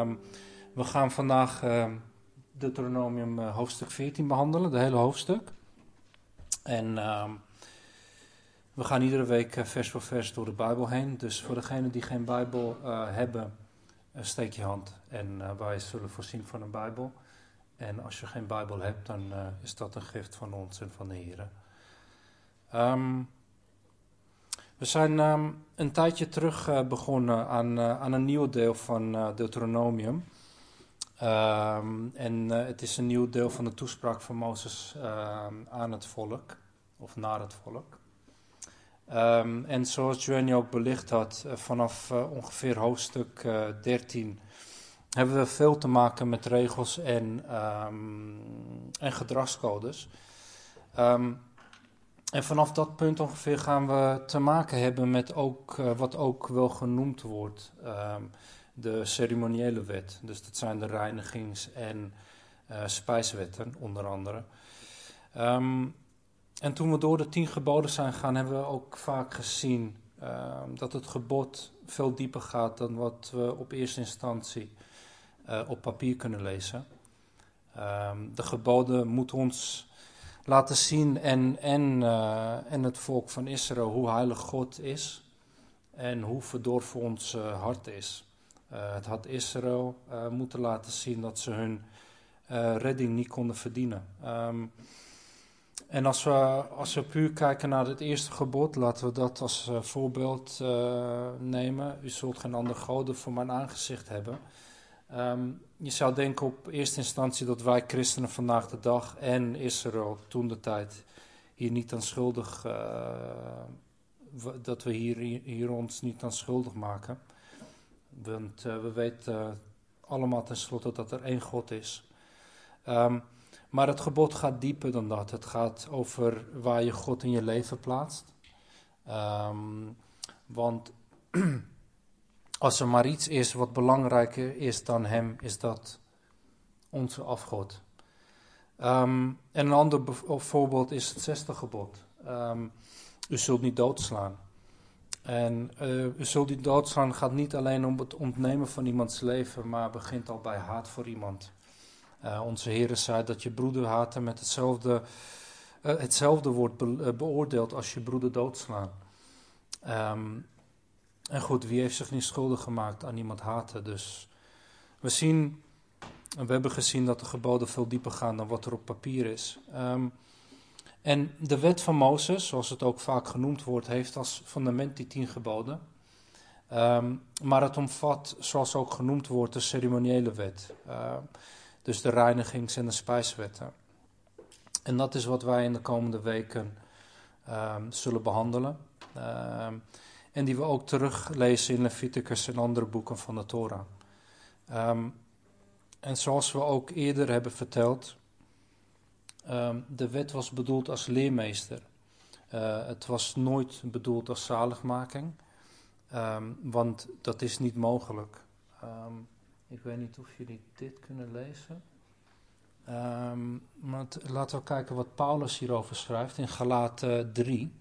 Ehm, we gaan vandaag uh, Deuteronomium uh, hoofdstuk 14 behandelen, de hele hoofdstuk. En ehm, we gaan iedere week eh, vers voor vers door de Bijbel heen. Dus voor degenen die geen Bijbel eh, hebben, steek je hand en wij zullen voorzien van een Bijbel. En als je geen Bijbel hebt, dan is dat een gift van ons en van de Heer. Um, we zijn um, een tijdje terug uh, begonnen aan, uh, aan een nieuw deel van uh, Deuteronomium. Um, en het is een nieuw deel van de toespraak van Mozes ehm, aan het volk, of naar het volk. en zoals Joanny ook belicht had, vanaf ongeveer hoofdstuk 13 hebben we veel te maken met regels en, en gedragscodes. Um, en vanaf dat punt ongeveer gaan we te maken hebben met ook, uh, wat ook wel genoemd wordt um, de ceremoniële wet. Dus dat zijn de reinigings- en uh, spijswetten onder andere. Um, en toen we door de tien geboden zijn gegaan, hebben we ook vaak gezien uh, dat het gebod veel dieper gaat dan wat we op eerste instantie uh, op papier kunnen lezen. De geboden moeten ons laten zien en, en, uh, en het volk van Israël hoe heilig God is en hoe verdorven ons uh, hart is. Uh, het had Israël moeten laten zien dat ze hun redding niet konden verdienen. Um, en als we, als we puur kijken naar het eerste gebod, laten we dat als voorbeeld nemen. U zult geen andere goden voor mijn aangezicht hebben. Um, je zou denken op eerste instantie dat wij christenen vandaag de dag en Israël toen de tijd hier niet aan schuldig, uh, dat we hier, hier ons niet aan schuldig maken. Want uh, we weten uh, allemaal tenslotte dat er één God is. Um, maar het gebod gaat dieper dan dat. Het gaat over waar je God in je leven plaatst. Um, want Als er maar iets is wat belangrijker is dan hem, is dat onze afgod. Um, en een ander voorbeeld is het zesde gebod. Um, u zult niet doodslaan. En uh, u zult niet doodslaan gaat niet alleen om het ontnemen van iemands leven, maar begint al bij haat voor iemand. Uh, onze Heer zei dat je broeder haten met hetzelfde, uh, hetzelfde wordt be beoordeeld als je broeder doodslaan. Um, en goed, wie heeft zich niet schuldig gemaakt aan iemand haten? Dus we zien, en we hebben gezien dat de geboden veel dieper gaan dan wat er op papier is. Um, en de wet van Mozes, zoals het ook vaak genoemd wordt, heeft als fundament die tien geboden. Um, maar het omvat, zoals ook genoemd wordt, de ceremoniële wet. Uh, dus de reinigings- en de spijswetten. En dat is wat wij in de komende weken zullen behandelen. En die we ook teruglezen in Leviticus en andere boeken van de Torah. Um, en zoals we ook eerder hebben verteld, um, de wet was bedoeld als leermeester. Uh, het was nooit bedoeld als zaligmaking, um, want dat is niet mogelijk. ik weet niet of jullie dit kunnen lezen. maar laten we kijken wat Paulus hierover schrijft in Galaten 3.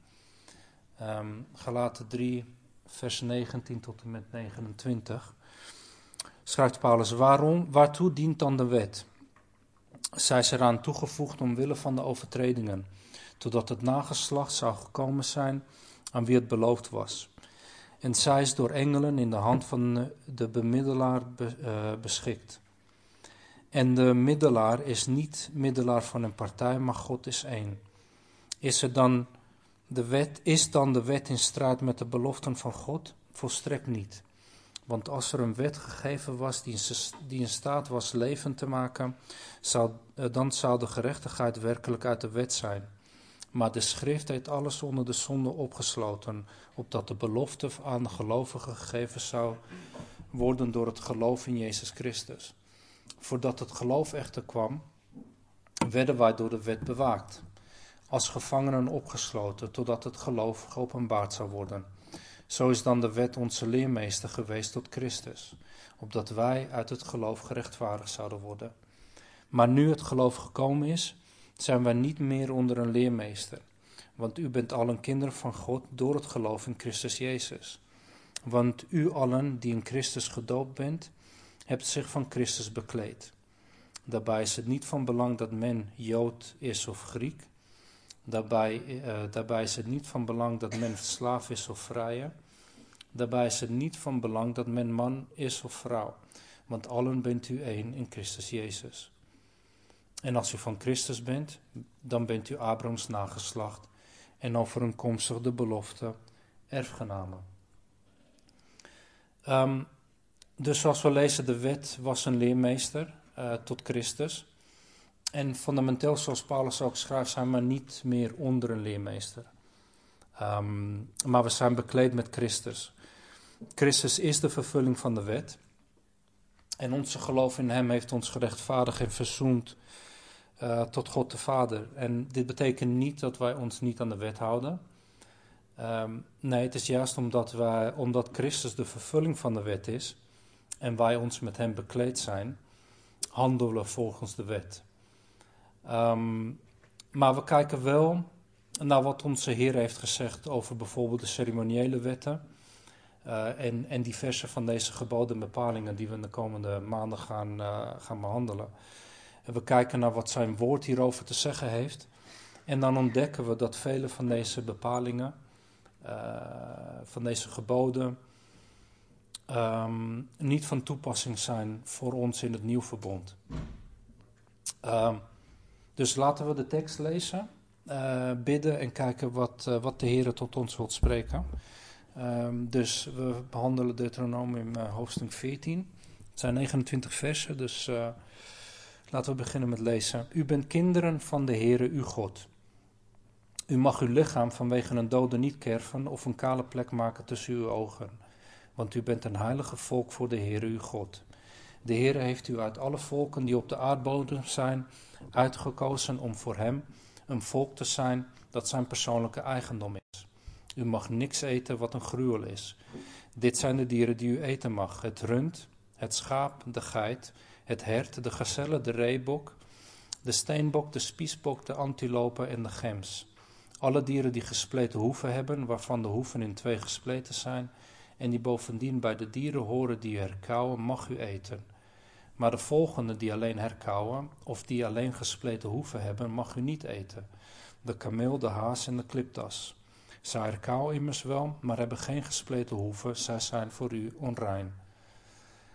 Um, Galaten 3, vers 19 tot en met 29. Schrijft Paulus: Waarom, waartoe dient dan de wet? Zij is eraan toegevoegd omwille van de overtredingen, totdat het nageslacht zou gekomen zijn aan wie het beloofd was. En zij is door engelen in de hand van de bemiddelaar uh, beschikt. En de middelaar is niet middelaar van een partij, maar God is één. Is er dan de wet, is dan de wet in strijd met de beloften van God? Volstrekt niet. Want als er een wet gegeven was die in, staat was leven te maken, zou, eh, dan zou de gerechtigheid werkelijk uit de wet zijn. Maar de schrift heeft alles onder de zonde opgesloten, opdat de belofte aan de gelovigen gegeven zou worden door het geloof in Jezus Christus. Voordat het geloof echter kwam, werden wij door de wet bewaakt als gevangenen opgesloten, totdat het geloof geopenbaard zou worden. Zo is dan de wet onze leermeester geweest tot Christus, opdat wij uit het geloof gerechtvaardigd zouden worden. Maar nu het geloof gekomen is, zijn wij niet meer onder een leermeester, want u bent allen kinderen van God door het geloof in Christus Jezus. Want u allen die in Christus gedoopt bent, hebt zich van Christus bekleed. Daarbij is het niet van belang dat men Jood is of Griek. Daarbij, uh, daarbij is het niet van belang dat men slaaf is of vrije. Daarbij is het niet van belang dat men man is of vrouw, want allen bent u één in Christus Jezus. En als u van Christus bent, dan bent u Abrahams nageslacht en overeenkomstig de belofte erfgenamen. Um, dus zoals we lezen, de wet was een leermeester uh, tot Christus. En fundamenteel, zoals Paulus ook schrijft, zijn we niet meer onder een leermeester. Um, maar we zijn bekleed met Christus. Christus is de vervulling van de wet. En onze geloof in Hem heeft ons gerechtvaardigd en verzoend uh, tot God de Vader. En dit betekent niet dat wij ons niet aan de wet houden. Um, nee, het is juist omdat, wij, omdat Christus de vervulling van de wet is en wij ons met Hem bekleed zijn, handelen volgens de wet. Um, maar we kijken wel naar wat onze Heer heeft gezegd over bijvoorbeeld de ceremoniële wetten. Uh, en, en diverse van deze geboden en bepalingen die we in de komende maanden gaan, uh, gaan behandelen. En we kijken naar wat zijn woord hierover te zeggen heeft. En dan ontdekken we dat vele van deze bepalingen, uh, van deze geboden, um, niet van toepassing zijn voor ons in het nieuw verbond. Um, dus laten we de tekst lezen, uh, bidden en kijken wat, uh, wat de Heer tot ons wilt spreken. Um, dus we behandelen Deuteronomium uh, hoofdstuk 14. Het zijn 29 versen, dus laten we beginnen met lezen. U bent kinderen van de Heere uw God. U mag uw lichaam vanwege een dode niet kerven of een kale plek maken tussen uw ogen want u bent een heilige volk voor de Heer uw God. De Heer heeft u uit alle volken die op de aardbodem zijn uitgekozen om voor hem een volk te zijn dat zijn persoonlijke eigendom is. U mag niks eten wat een gruwel is. Dit zijn de dieren die u eten mag: het rund, het schaap, de geit, het hert, de gazelle, de reebok, de steenbok, de spiesbok, de antilope en de gems. Alle dieren die gespleten hoeven hebben, waarvan de hoeven in twee gespleten zijn, en die bovendien bij de dieren horen die herkauwen, mag u eten. Maar de volgende die alleen herkauwen, of die alleen gespleten hoeven hebben, mag u niet eten. De kameel, de haas en de kliptas. Zij herkauwen immers wel, maar hebben geen gespleten hoeven, zij zijn voor u onrein.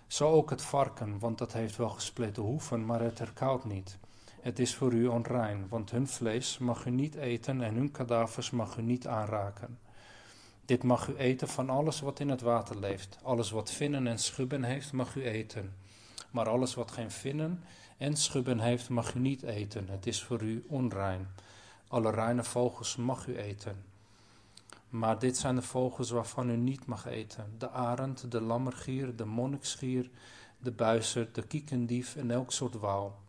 Zo ook het varken, want dat heeft wel gespleten hoeven, maar het herkauwt niet. Het is voor u onrein, want hun vlees mag u niet eten en hun kadavers mag u niet aanraken. Dit mag u eten van alles wat in het water leeft. Alles wat vinnen en schubben heeft, mag u eten. Maar alles wat geen vinnen en schubben heeft, mag u niet eten. Het is voor u onrein. Alle reine vogels mag u eten. Maar dit zijn de vogels waarvan u niet mag eten: de arend, de lammergier, de monniksgier, de buizer, de kiekendief en elk soort waal.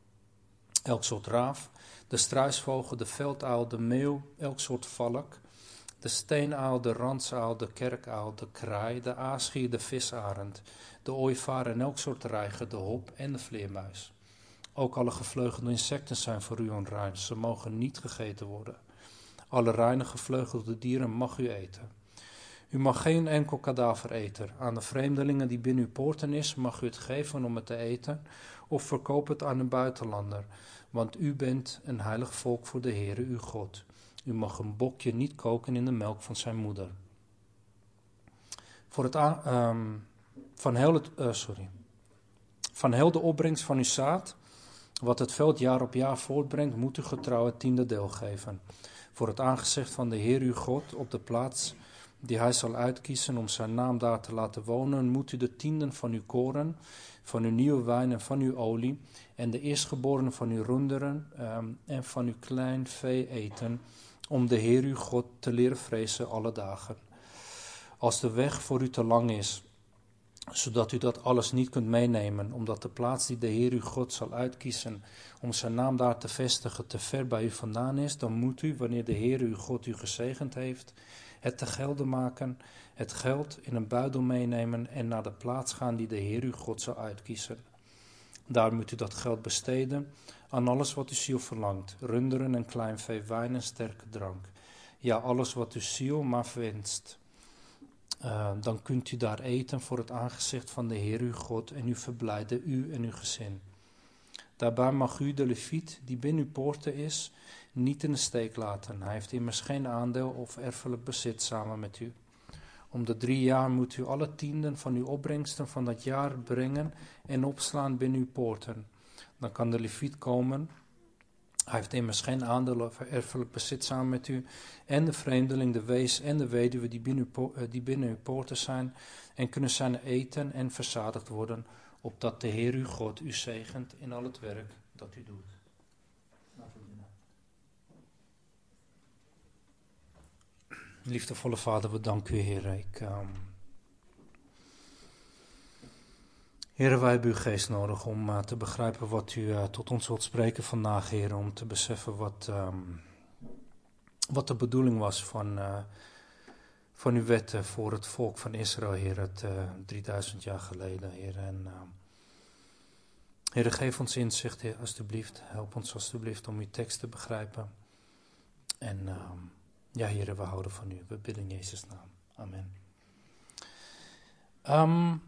Elk soort raaf, de struisvogel, de velduil, de meeuw, elk soort valk de steenaal, de randsaal, de kerkaal, de kraai, de aasgier, de visarend, de ooievaar en elk soort reiger, de hop en de vleermuis. Ook alle gevleugelde insecten zijn voor u onrein, ze mogen niet gegeten worden. Alle reine gevleugelde dieren mag u eten. U mag geen enkel kadaver eten. Aan de vreemdelingen die binnen uw poorten is, mag u het geven om het te eten, of verkoop het aan een buitenlander, want u bent een heilig volk voor de Heere uw God. U mag een bokje niet koken in de melk van zijn moeder. Voor het um, van, heel het, uh, sorry. van heel de opbrengst van uw zaad, wat het veld jaar op jaar voortbrengt, moet u getrouw het tiende deel geven. Voor het aangezicht van de Heer uw God op de plaats die hij zal uitkiezen om zijn naam daar te laten wonen, moet u de tienden van uw koren, van uw nieuwe wijn en van uw olie, en de eerstgeborenen van uw runderen um, en van uw klein vee eten, om de Heer uw God te leren vrezen alle dagen. Als de weg voor u te lang is, zodat u dat alles niet kunt meenemen, omdat de plaats die de Heer uw God zal uitkiezen om zijn naam daar te vestigen te ver bij u vandaan is, dan moet u, wanneer de Heer uw God u gezegend heeft, het te gelden maken, het geld in een buidel meenemen en naar de plaats gaan die de Heer uw God zal uitkiezen. Daar moet u dat geld besteden aan alles wat uw ziel verlangt: runderen en kleinvee, wijn en sterke drank. Ja, alles wat uw ziel maar wenst. Uh, dan kunt u daar eten voor het aangezicht van de Heer uw God en u verblijden u en uw gezin. Daarbij mag u de leviet die binnen uw poorten is, niet in de steek laten. Hij heeft immers geen aandeel of erfelijk bezit samen met u. Om de drie jaar moet u alle tienden van uw opbrengsten van dat jaar brengen en opslaan binnen uw poorten. Dan kan de leviet komen. Hij heeft immers geen aandeel of erfelijk bezit samen met u. En de vreemdeling, de wees en de weduwe die binnen, uw, eh, die binnen uw poorten zijn. En kunnen zijn eten en verzadigd worden. Opdat de Heer uw God u zegent in al het werk dat u doet. Liefdevolle Vader, we danken u, Heer. Ik, um... Heer, wij hebben uw geest nodig om uh, te begrijpen wat u uh, tot ons wilt spreken vandaag, Heer. Om te beseffen wat, um, wat de bedoeling was van, uh, van uw wetten voor het volk van Israël, Heer, het 3000 jaar geleden, Heer. En, Heer, geef ons inzicht, Heer, alstublieft. Help ons alstublieft om uw tekst te begrijpen. En... Um, ja, Heer, we houden van u. We bidden in Jezus' naam. Amen. Um,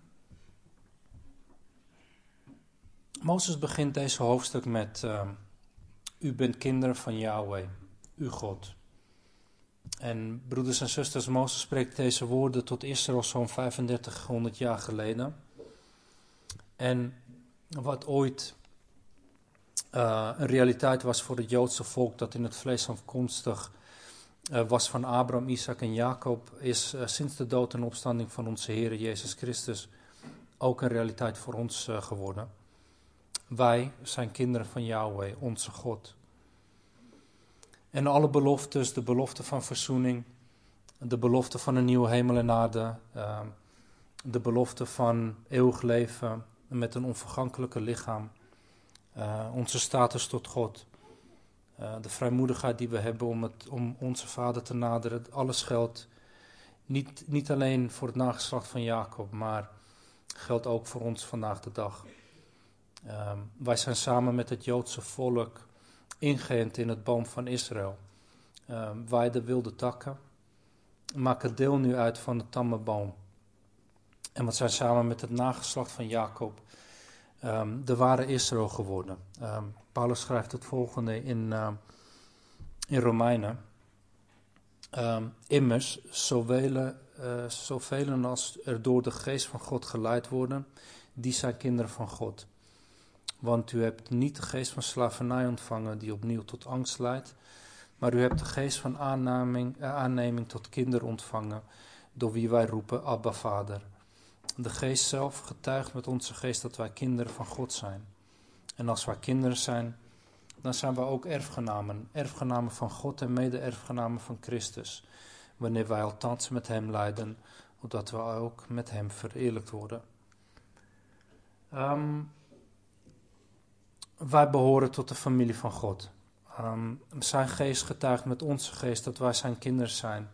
Mozes begint deze hoofdstuk met: uh, U bent kinderen van Yahweh, uw God. En broeders en zusters, Mozes spreekt deze woorden tot Israël zo'n 3500 jaar geleden. En wat ooit uh, een realiteit was voor het Joodse volk, dat in het vlees afkomstig uh, was van Abraham, Isaac en Jacob, is uh, sinds de dood en opstanding van onze Heer Jezus Christus ook een realiteit voor ons geworden. Wij zijn kinderen van Yahweh, onze God. En alle beloftes, de belofte van verzoening, de belofte van een nieuwe hemel en aarde, ehm, de belofte van eeuwig leven met een onvergankelijke lichaam, onze status tot God. Uh, de vrijmoedigheid die we hebben om, het, om onze vader te naderen. Alles geldt niet, niet alleen voor het nageslacht van Jacob, maar geldt ook voor ons vandaag de dag. Uh, wij zijn samen met het Joodse volk ingeënt in het boom van Israël. Wij de wilde takken maken deel nu uit van de tamme boom. En we zijn samen met het nageslacht van Jacob um, de ware Israël geworden. Um, Paulus schrijft het volgende in, in Romeinen. Um, immers, zoveel, uh, zoveel als er door de geest van God geleid worden, die zijn kinderen van God. Want u hebt niet de geest van slavernij ontvangen die opnieuw tot angst leidt, maar u hebt de geest van aanneming, uh, aanneming tot kinderen ontvangen, door wie wij roepen Abba Vader. De geest zelf getuigt met onze geest dat wij kinderen van God zijn. En als wij kinderen zijn, dan zijn wij ook erfgenamen. Erfgenamen van God en mede-erfgenamen van Christus. Wanneer wij althans met Hem lijden, opdat we ook met Hem vereerlijkt worden. Um, wij behoren tot de familie van God. Um, zijn geest getuigt met onze geest dat wij zijn kinderen zijn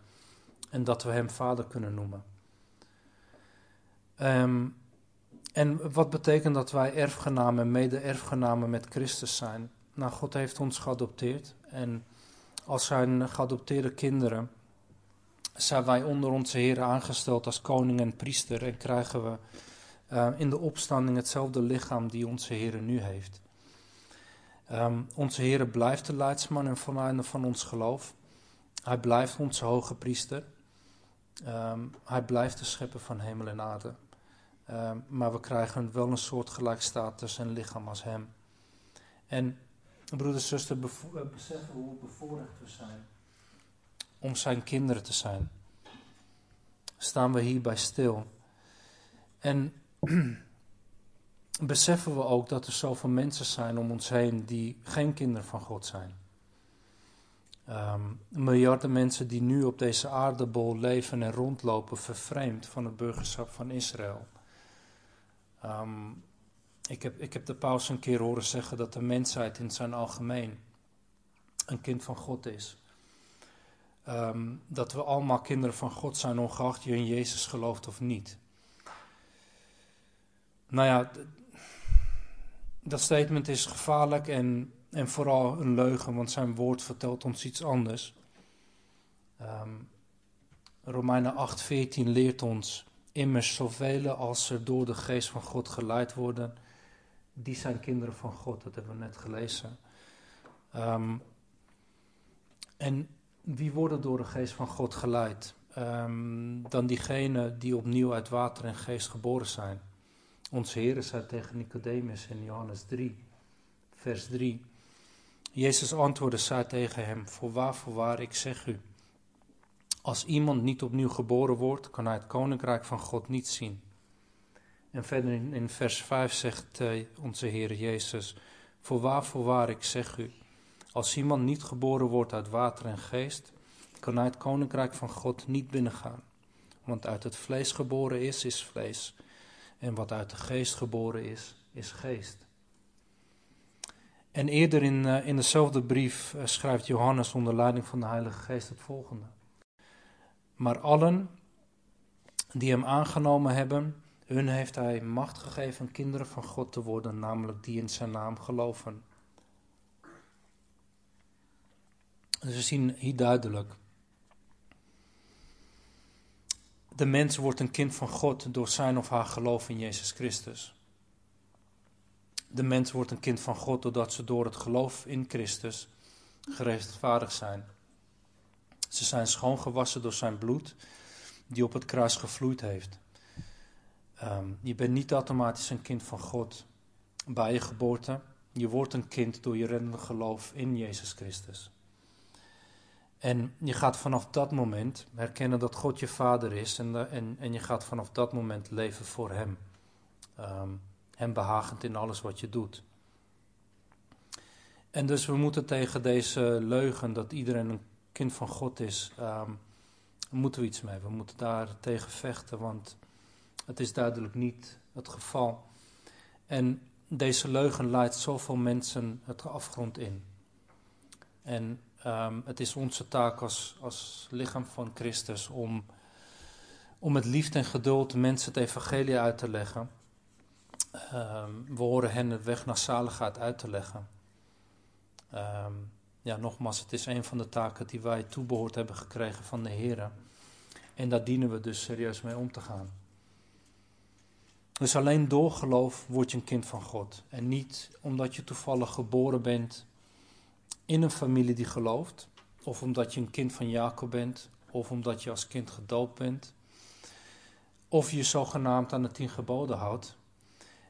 en dat we Hem Vader kunnen noemen. Um, en wat betekent dat wij erfgenamen, mede-erfgenamen met Christus zijn? Nou, God heeft ons geadopteerd. En als zijn geadopteerde kinderen zijn wij onder onze Heer aangesteld als koning en priester. En krijgen we uh, in de opstanding hetzelfde lichaam die onze Heer nu heeft. Um, onze Heer blijft de leidsman en van, van ons geloof. Hij blijft onze hoge priester. Um, hij blijft de schepper van hemel en aarde. Uh, maar we krijgen wel een soort gelijk status en lichaam als hem. En broeder en zuster, beseffen hoe bevoorrecht we zijn om zijn kinderen te zijn. Staan we hierbij stil. En beseffen we ook dat er zoveel mensen zijn om ons heen die geen kinderen van God zijn. Um, miljarden mensen die nu op deze aardebol leven en rondlopen, vervreemd van het burgerschap van Israël. Um, ik, heb, ik heb de paus een keer horen zeggen dat de mensheid in zijn algemeen een kind van God is. Um, dat we allemaal kinderen van God zijn, ongeacht je in Jezus gelooft of niet. Nou ja, dat statement is gevaarlijk en, en vooral een leugen, want zijn woord vertelt ons iets anders. Um, Romeinen 8:14 leert ons immers zoveel als er door de geest van God geleid worden, die zijn kinderen van God. Dat hebben we net gelezen. Um, en wie worden door de geest van God geleid? Um, dan diegenen die opnieuw uit water en geest geboren zijn. Onze Heer zei tegen Nicodemus in Johannes 3, vers 3. Jezus antwoordde, zei tegen hem, voorwaar, voorwaar, ik zeg u, als iemand niet opnieuw geboren wordt, kan hij het koninkrijk van God niet zien. En verder in, vers 5 zegt uh, onze Heer Jezus, voorwaar, voorwaar, ik zeg u, als iemand niet geboren wordt uit water en geest, kan hij het koninkrijk van God niet binnengaan. Want uit het vlees geboren is, is vlees. En wat uit de geest geboren is, is geest. En eerder in, uh, in dezelfde brief uh, schrijft Johannes onder leiding van de Heilige Geest het volgende. Maar allen die hem aangenomen hebben, hun heeft hij macht gegeven kinderen van God te worden, namelijk die in zijn naam geloven. Dus we zien hier duidelijk. De mens wordt een kind van God door zijn of haar geloof in Jezus Christus. De mens wordt een kind van God doordat ze door het geloof in Christus gerechtvaardigd zijn. Ze zijn schoongewassen door zijn bloed, die op het kruis gevloeid heeft. Ehm, je bent niet automatisch een kind van God bij je geboorte. Je wordt een kind door je reddende geloof in Jezus Christus. En je gaat vanaf dat moment herkennen dat God je vader is en, en, en je gaat vanaf dat moment leven voor Hem. Um, hem behagend in alles wat je doet. En dus we moeten tegen deze leugen dat iedereen een kind van God is, um, moeten we iets mee. We moeten daar tegen vechten, want het is duidelijk niet het geval. En deze leugen leidt zoveel mensen het afgrond in. En um, het is onze taak als, als lichaam van Christus om, om met liefde en geduld mensen het evangelie uit te leggen. Um, we horen hen de weg naar zaligheid uit te leggen. Um, ja, nogmaals, het is een van de taken die wij toebehoord hebben gekregen van de Heer. En daar dienen we dus serieus mee om te gaan. Dus alleen door geloof word je een kind van God. En niet omdat je toevallig geboren bent in een familie die gelooft. Of omdat je een kind van Jacob bent. Of omdat je als kind gedoopt bent. Of je zogenaamd aan de tien geboden houdt.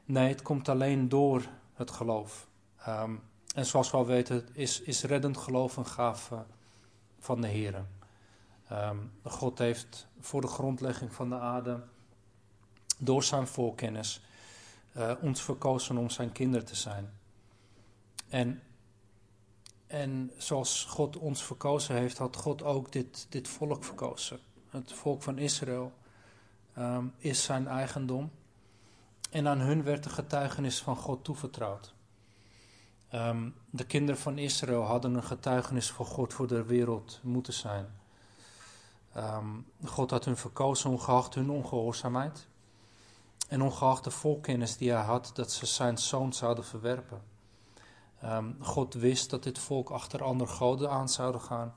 Nee, het komt alleen door het geloof. Um, en zoals we al weten, is, is reddend geloof een gave van de Heer. Um, God heeft voor de grondlegging van de aarde, door zijn voorkennis, uh, ons verkozen om zijn kinderen te zijn. En, en zoals God ons verkozen heeft, had God ook dit, dit volk verkozen. Het volk van Israël um, is zijn eigendom. En aan hun werd de getuigenis van God toevertrouwd. Um, de kinderen van Israël hadden een getuigenis voor God voor de wereld moeten zijn. Um, God had hun verkozen ongeacht hun ongehoorzaamheid. En ongeacht de volkennis die hij had, dat ze zijn zoon zouden verwerpen. Um, God wist dat dit volk achter andere goden aan zouden gaan.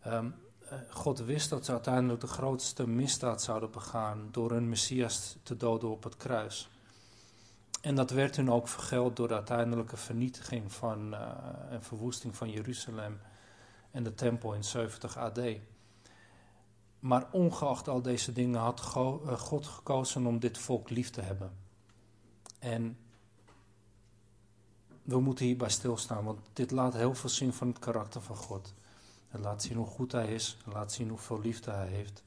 Eh, God wist dat ze uiteindelijk de grootste misdaad zouden begaan door hun Messias te doden op het kruis. En dat werd hun ook vergeld door de uiteindelijke vernietiging van, uh, en verwoesting van Jeruzalem en de tempel in 70 AD. Maar ongeacht al deze dingen had eh, God gekozen om dit volk lief te hebben. En we moeten hierbij stilstaan, want dit laat heel veel zien van het karakter van God. Het laat zien hoe goed hij is. Het laat zien hoeveel liefde hij heeft.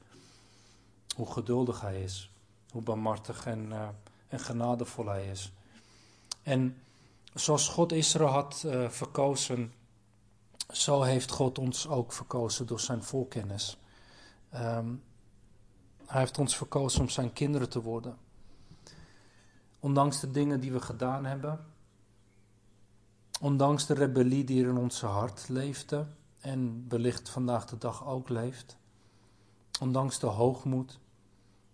Hoe geduldig hij is. Hoe barmhartig en, uh, en genadevol hij is. En zoals God Israël had uh, verkozen, zo heeft God ons ook verkozen door zijn voorkennis. Um, hij heeft ons verkozen om zijn kinderen te worden. Ondanks de dingen die we gedaan hebben, ondanks de rebellie die er in ons hart leefde, en wellicht vandaag de dag ook leeft. Ondanks de hoogmoed,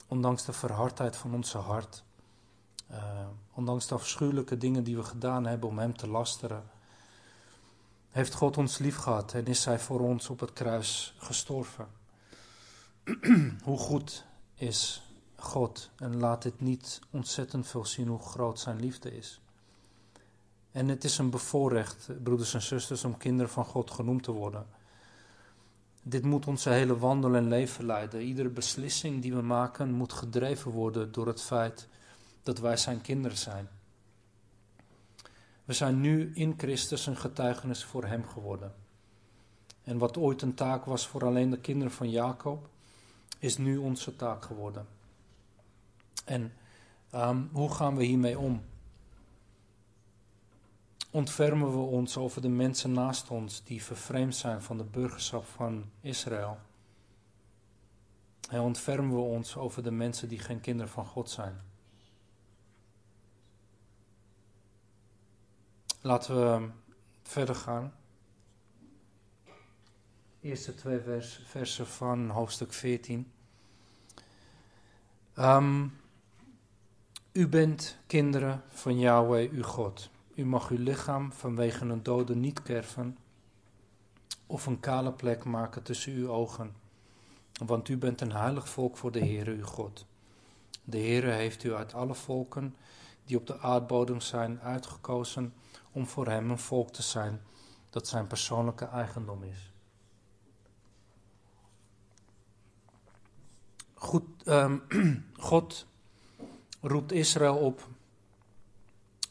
ondanks de verhardheid van onze hart, uh, ondanks de afschuwelijke dingen die we gedaan hebben om Hem te lasteren, heeft God ons lief gehad en is Hij voor ons op het kruis gestorven. hoe goed is God en laat dit niet ontzettend veel zien hoe groot zijn liefde is. En het is een bevoorrecht, broeders en zusters, om kinderen van God genoemd te worden. Dit moet onze hele wandel en leven leiden. Iedere beslissing die we maken moet gedreven worden door het feit dat wij zijn kinderen zijn. We zijn nu in Christus een getuigenis voor Hem geworden. En wat ooit een taak was voor alleen de kinderen van Jacob, is nu onze taak geworden. En um, hoe gaan we hiermee om? Ontfermen we ons over de mensen naast ons die vervreemd zijn van de burgerschap van Israël? En ontfermen we ons over de mensen die geen kinderen van God zijn? Laten we verder gaan. Eerste twee vers, versen van hoofdstuk 14. Um, u bent kinderen van Yahweh, uw God. U mag uw lichaam vanwege een dode niet kerven of een kale plek maken tussen uw ogen. Want u bent een heilig volk voor de Heere, uw God. De Heere heeft u uit alle volken die op de aardbodem zijn uitgekozen om voor hem een volk te zijn dat zijn persoonlijke eigendom is. Goed, um, God roept Israël op,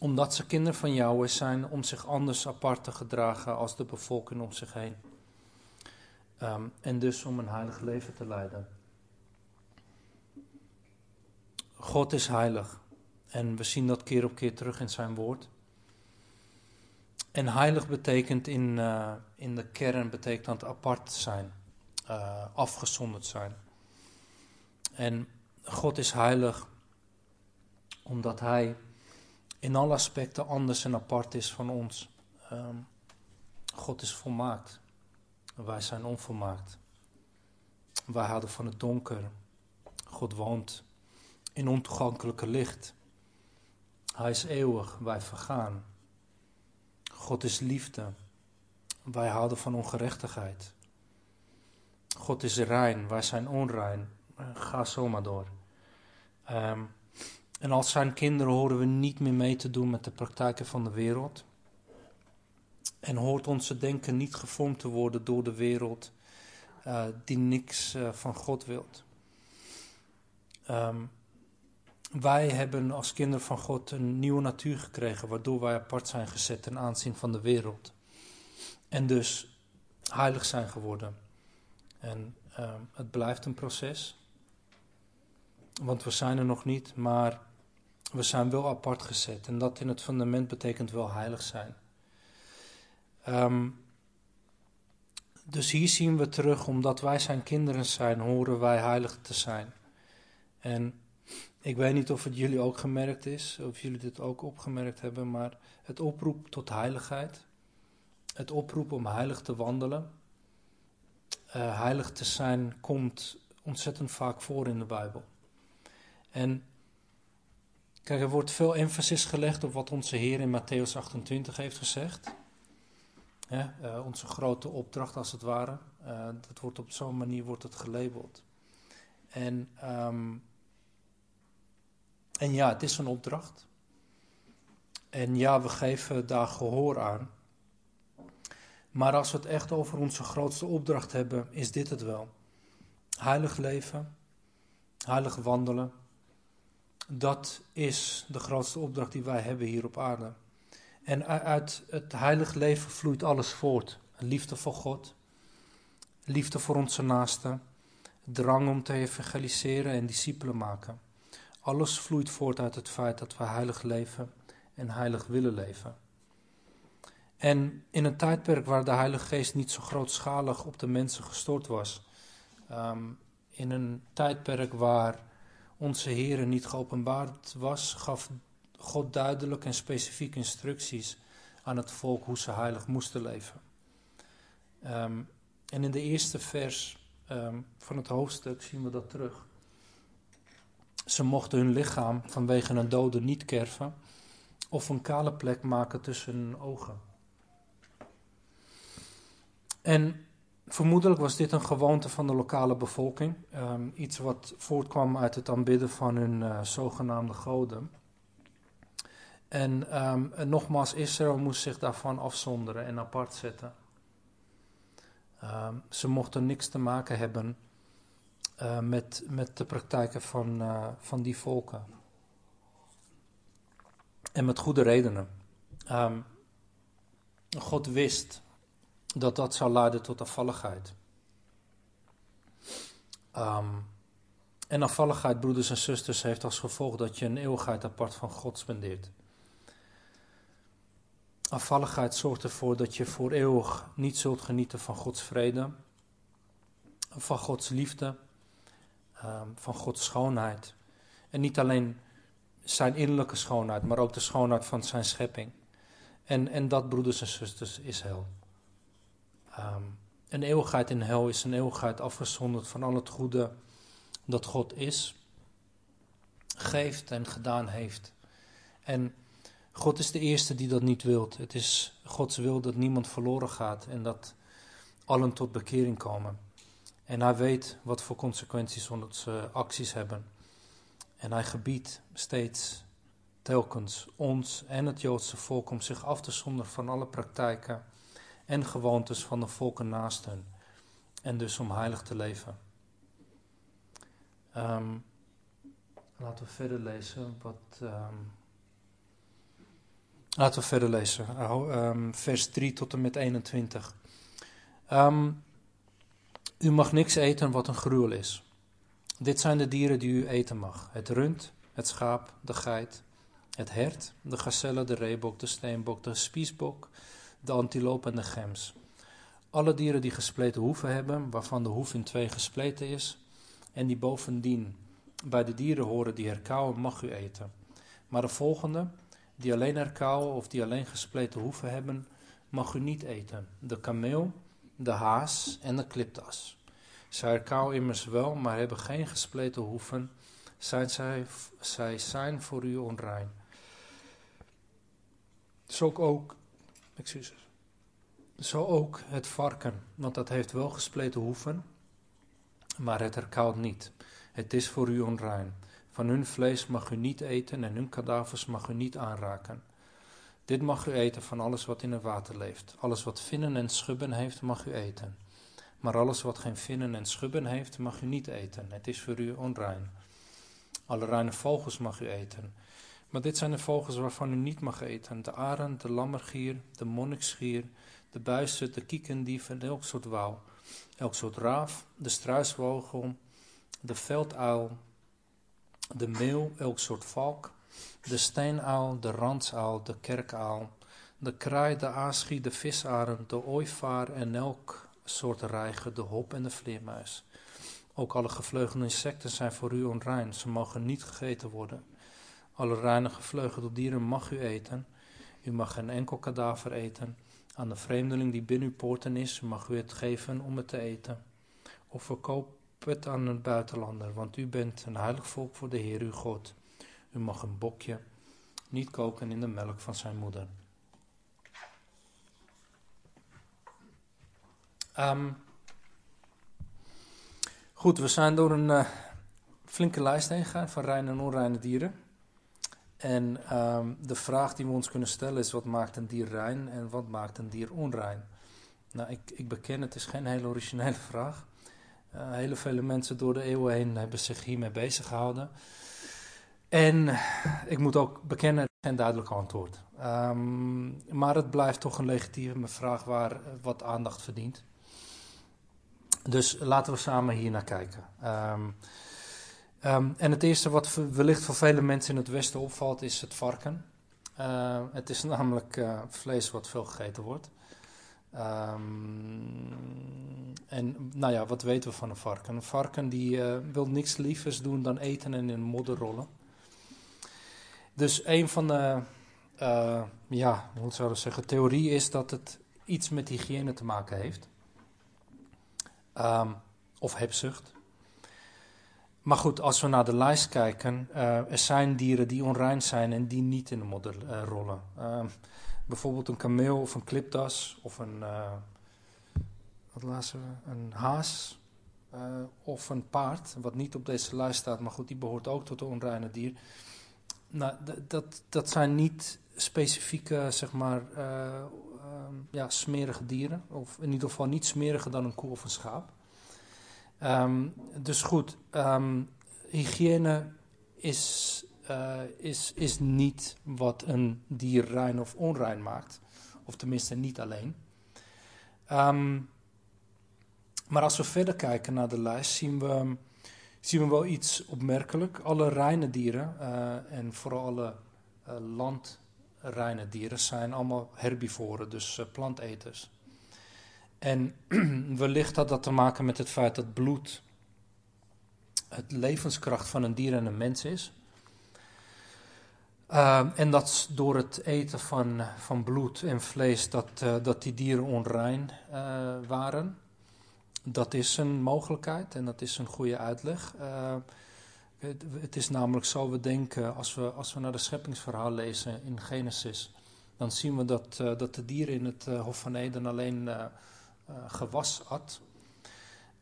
omdat ze kinderen van Yahweh zijn, om zich anders apart te gedragen als de bevolking om zich heen. Um, en dus om een heilig leven te leiden. God is heilig. En we zien dat keer op keer terug in zijn woord. En heilig betekent in, uh, in de kern betekent dat apart zijn, uh, afgezonderd zijn. En God is heilig omdat Hij in alle aspecten anders en apart is van ons. Um, God is volmaakt. Wij zijn onvolmaakt. Wij houden van het donker. God woont in ontoegankelijke licht. Hij is eeuwig, wij vergaan. God is liefde. Wij houden van ongerechtigheid. God is rein, wij zijn onrein. Ga zomaar door. Um, en als zijn kinderen horen we niet meer mee te doen met de praktijken van de wereld. En hoort onze denken niet gevormd te worden door de wereld uh, die niks uh, van God wilt. Um, wij hebben als kinderen van God een nieuwe natuur gekregen, waardoor wij apart zijn gezet ten aanzien van de wereld. En dus heilig zijn geworden. En uh, het blijft een proces. Want we zijn er nog niet, maar we zijn wel apart gezet. En dat in het fundament betekent wel heilig zijn. Um, dus hier zien we terug, omdat wij zijn kinderen zijn, horen wij heilig te zijn. En ik weet niet of het jullie ook gemerkt is, of jullie dit ook opgemerkt hebben, maar het oproep tot heiligheid, het oproep om heilig te wandelen, uh, heilig te zijn, komt ontzettend vaak voor in de Bijbel. En kijk, er wordt veel emphasis gelegd op wat onze Heer in Matthäus 28 heeft gezegd. Uh, onze grote opdracht als het ware. Uh, dat wordt op zo'n manier wordt het gelabeld. En, um, en ja, het is een opdracht. En ja, we geven daar gehoor aan. Maar als we het echt over onze grootste opdracht hebben, is dit het wel. Heilig leven, heilig wandelen, dat is de grootste opdracht die wij hebben hier op aarde. En uit het heilige leven vloeit alles voort. Liefde voor God, liefde voor onze naasten, drang om te evangeliseren en discipelen maken. Alles vloeit voort uit het feit dat we heilig leven en heilig willen leven. En in een tijdperk waar de Heilige Geest niet zo grootschalig op de mensen gestort was, um, in een tijdperk waar onze Heer niet geopenbaard was, gaf God duidelijk en specifiek instructies aan het volk hoe ze heilig moesten leven. Um, en in de eerste vers um, van het hoofdstuk zien we dat terug. Ze mochten hun lichaam vanwege een dode niet kerven of een kale plek maken tussen hun ogen. En vermoedelijk was dit een gewoonte van de lokale bevolking. Ehm, iets wat voortkwam uit het aanbidden van hun uh, zogenaamde goden. En, um, en, nogmaals, Israël moest zich daarvan afzonderen en apart zetten. Um, ze mochten niks te maken hebben uh, met, met de praktijken van, uh, van die volken. En met goede redenen. God wist dat dat zou leiden tot afvalligheid. Um, en afvalligheid, broeders en zusters, heeft als gevolg dat je een eeuwigheid apart van God spendeert. Afvalligheid zorgt ervoor dat je voor eeuwig niet zult genieten van Gods vrede, van Gods liefde, um, van Gods schoonheid. En niet alleen zijn innerlijke schoonheid, maar ook de schoonheid van zijn schepping. En, en dat, broeders en zusters, is hel. Um, een eeuwigheid in hel is een eeuwigheid afgezonderd van al het goede dat God is, geeft en gedaan heeft. En God is de eerste die dat niet wilt. Het is Gods wil dat niemand verloren gaat en dat allen tot bekering komen. En hij weet wat voor consequenties onze acties hebben. En hij gebiedt steeds, telkens, ons en het Joodse volk om zich af te zonderen van alle praktijken en gewoontes van de volken naast hen. En dus om heilig te leven. Um, laten we verder lezen wat. Um, laten we verder lezen. Um, vers 3 tot en met 21. u mag niks eten wat een gruwel is. Dit zijn de dieren die u eten mag: het rund, het schaap, de geit, het hert, de gazelle, de reebok, de steenbok, de spiesbok, de antiloop en de gems. Alle dieren die gespleten hoeven hebben, waarvan de hoef in twee gespleten is, en die bovendien bij de dieren horen die herkauwen, mag u eten. Maar de volgende, die alleen herkauwen of die alleen gespleten hoeven hebben, mag u niet eten. De kameel, de haas en de kliptas. Zij herkauwen immers wel, maar hebben geen gespleten hoeven. Zijn zij, zij zijn voor u onrein. Zo ook, excuses. Zo ook het varken, want dat heeft wel gespleten hoeven, maar het herkauwt niet. Het is voor u onrein. Van hun vlees mag u niet eten en hun kadavers mag u niet aanraken. Dit mag u eten van alles wat in het water leeft. Alles wat vinnen en schubben heeft, mag u eten. Maar alles wat geen vinnen en schubben heeft, mag u niet eten. Het is voor u onrein. Alle reine vogels mag u eten. Maar dit zijn de vogels waarvan u niet mag eten: de arend, de lammergier, de monniksgier, de buizen, de kiekendief en elk soort wouw, elk soort raaf, de struisvogel, de velduil, de meeuw, elk soort valk, de steenuil, de randsuil, de kerkuil, de kraai, de aasgie, de visarend, de ooivaar en elk soort reiger, de hop en de vleermuis. Ook alle gevleugelde insecten zijn voor u onrein, ze mogen niet gegeten worden. Alle reine gevleugelde dieren mag u eten. U mag geen enkel kadaver eten. Aan de vreemdeling die binnen uw poorten is, mag u het geven om het te eten. Of verkoop het aan een buitenlander, want u bent een heilig volk voor de Heer uw God. U mag een bokje niet koken in de melk van zijn moeder. Um, goed, we zijn door een uh, flinke lijst heen gegaan van reine en onreine dieren. En um, de vraag die we ons kunnen stellen is: wat maakt een dier rein en wat maakt een dier onrein? Nou, ik, ik beken, het is geen hele originele vraag. Uh, hele vele mensen door de eeuwen heen hebben zich hiermee bezig gehouden. En ik moet ook bekennen, het is geen duidelijk antwoord. Um, maar het blijft toch een legitieme vraag waar wat aandacht verdient. Dus laten we samen hier naar kijken. Um, um, en het eerste wat wellicht voor vele mensen in het Westen opvalt, is het varken. Uh, het is namelijk uh, vlees wat veel gegeten wordt. Um, en nou ja, wat weten we van een varken? Een varken die uh, wil niks lievers doen dan eten en in modder rollen. Dus een van de, ja, hoe zou zeggen, theorie is dat het iets met hygiëne te maken heeft. Of hebzucht. Maar goed, als we naar de lijst kijken, uh, er zijn dieren die onrein zijn en die niet in de modder uh, rollen. Uh, bijvoorbeeld een kameel of een kliptas of een wat lazen we? Een haas of een paard, wat niet op deze lijst staat, maar goed, die behoort ook tot de onreine dier. Nou, dat, dat zijn niet specifieke, zeg maar, uh, ja, smerige dieren. Of in ieder geval niet smeriger dan een koe of een schaap. Um, dus goed, um, hygiëne is, uh, is, is niet wat een dier rein of onrein maakt. Of tenminste niet alleen. Um, maar als we verder kijken naar de lijst, zien we, zien we wel iets opmerkelijk. Alle reine dieren, uh, en vooral alle uh, landreine dieren, zijn allemaal herbivoren, dus planteters. En wellicht had dat te maken met het feit dat bloed het levenskracht van een dier en een mens is. Uh, en dat door het eten van, van bloed en vlees, dat, uh, dat die dieren onrein uh, waren. Dat is een mogelijkheid en dat is een goede uitleg. Het, het, is namelijk zo, we denken, als we, als we naar de scheppingsverhaal lezen in Genesis, dan zien we dat, dat de dieren in het Hof van Eden alleen gewas at.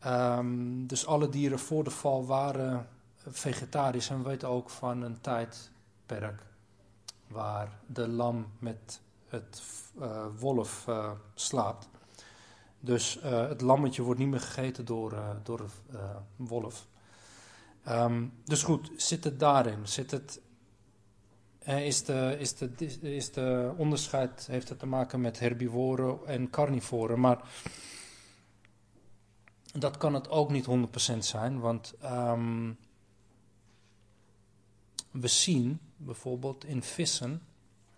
Um, dus alle dieren voor de val waren vegetarisch. En we weten ook van een tijdperk waar de lam met het uh, wolf uh, slaapt. Dus het lammetje wordt niet meer gegeten door, door een wolf. Um, dus goed, zit het daarin? Zit het, is, de, is, de, is de onderscheid, heeft het te maken met herbivoren en carnivoren? Maar dat kan het ook niet 100% zijn, want um, we zien bijvoorbeeld in vissen,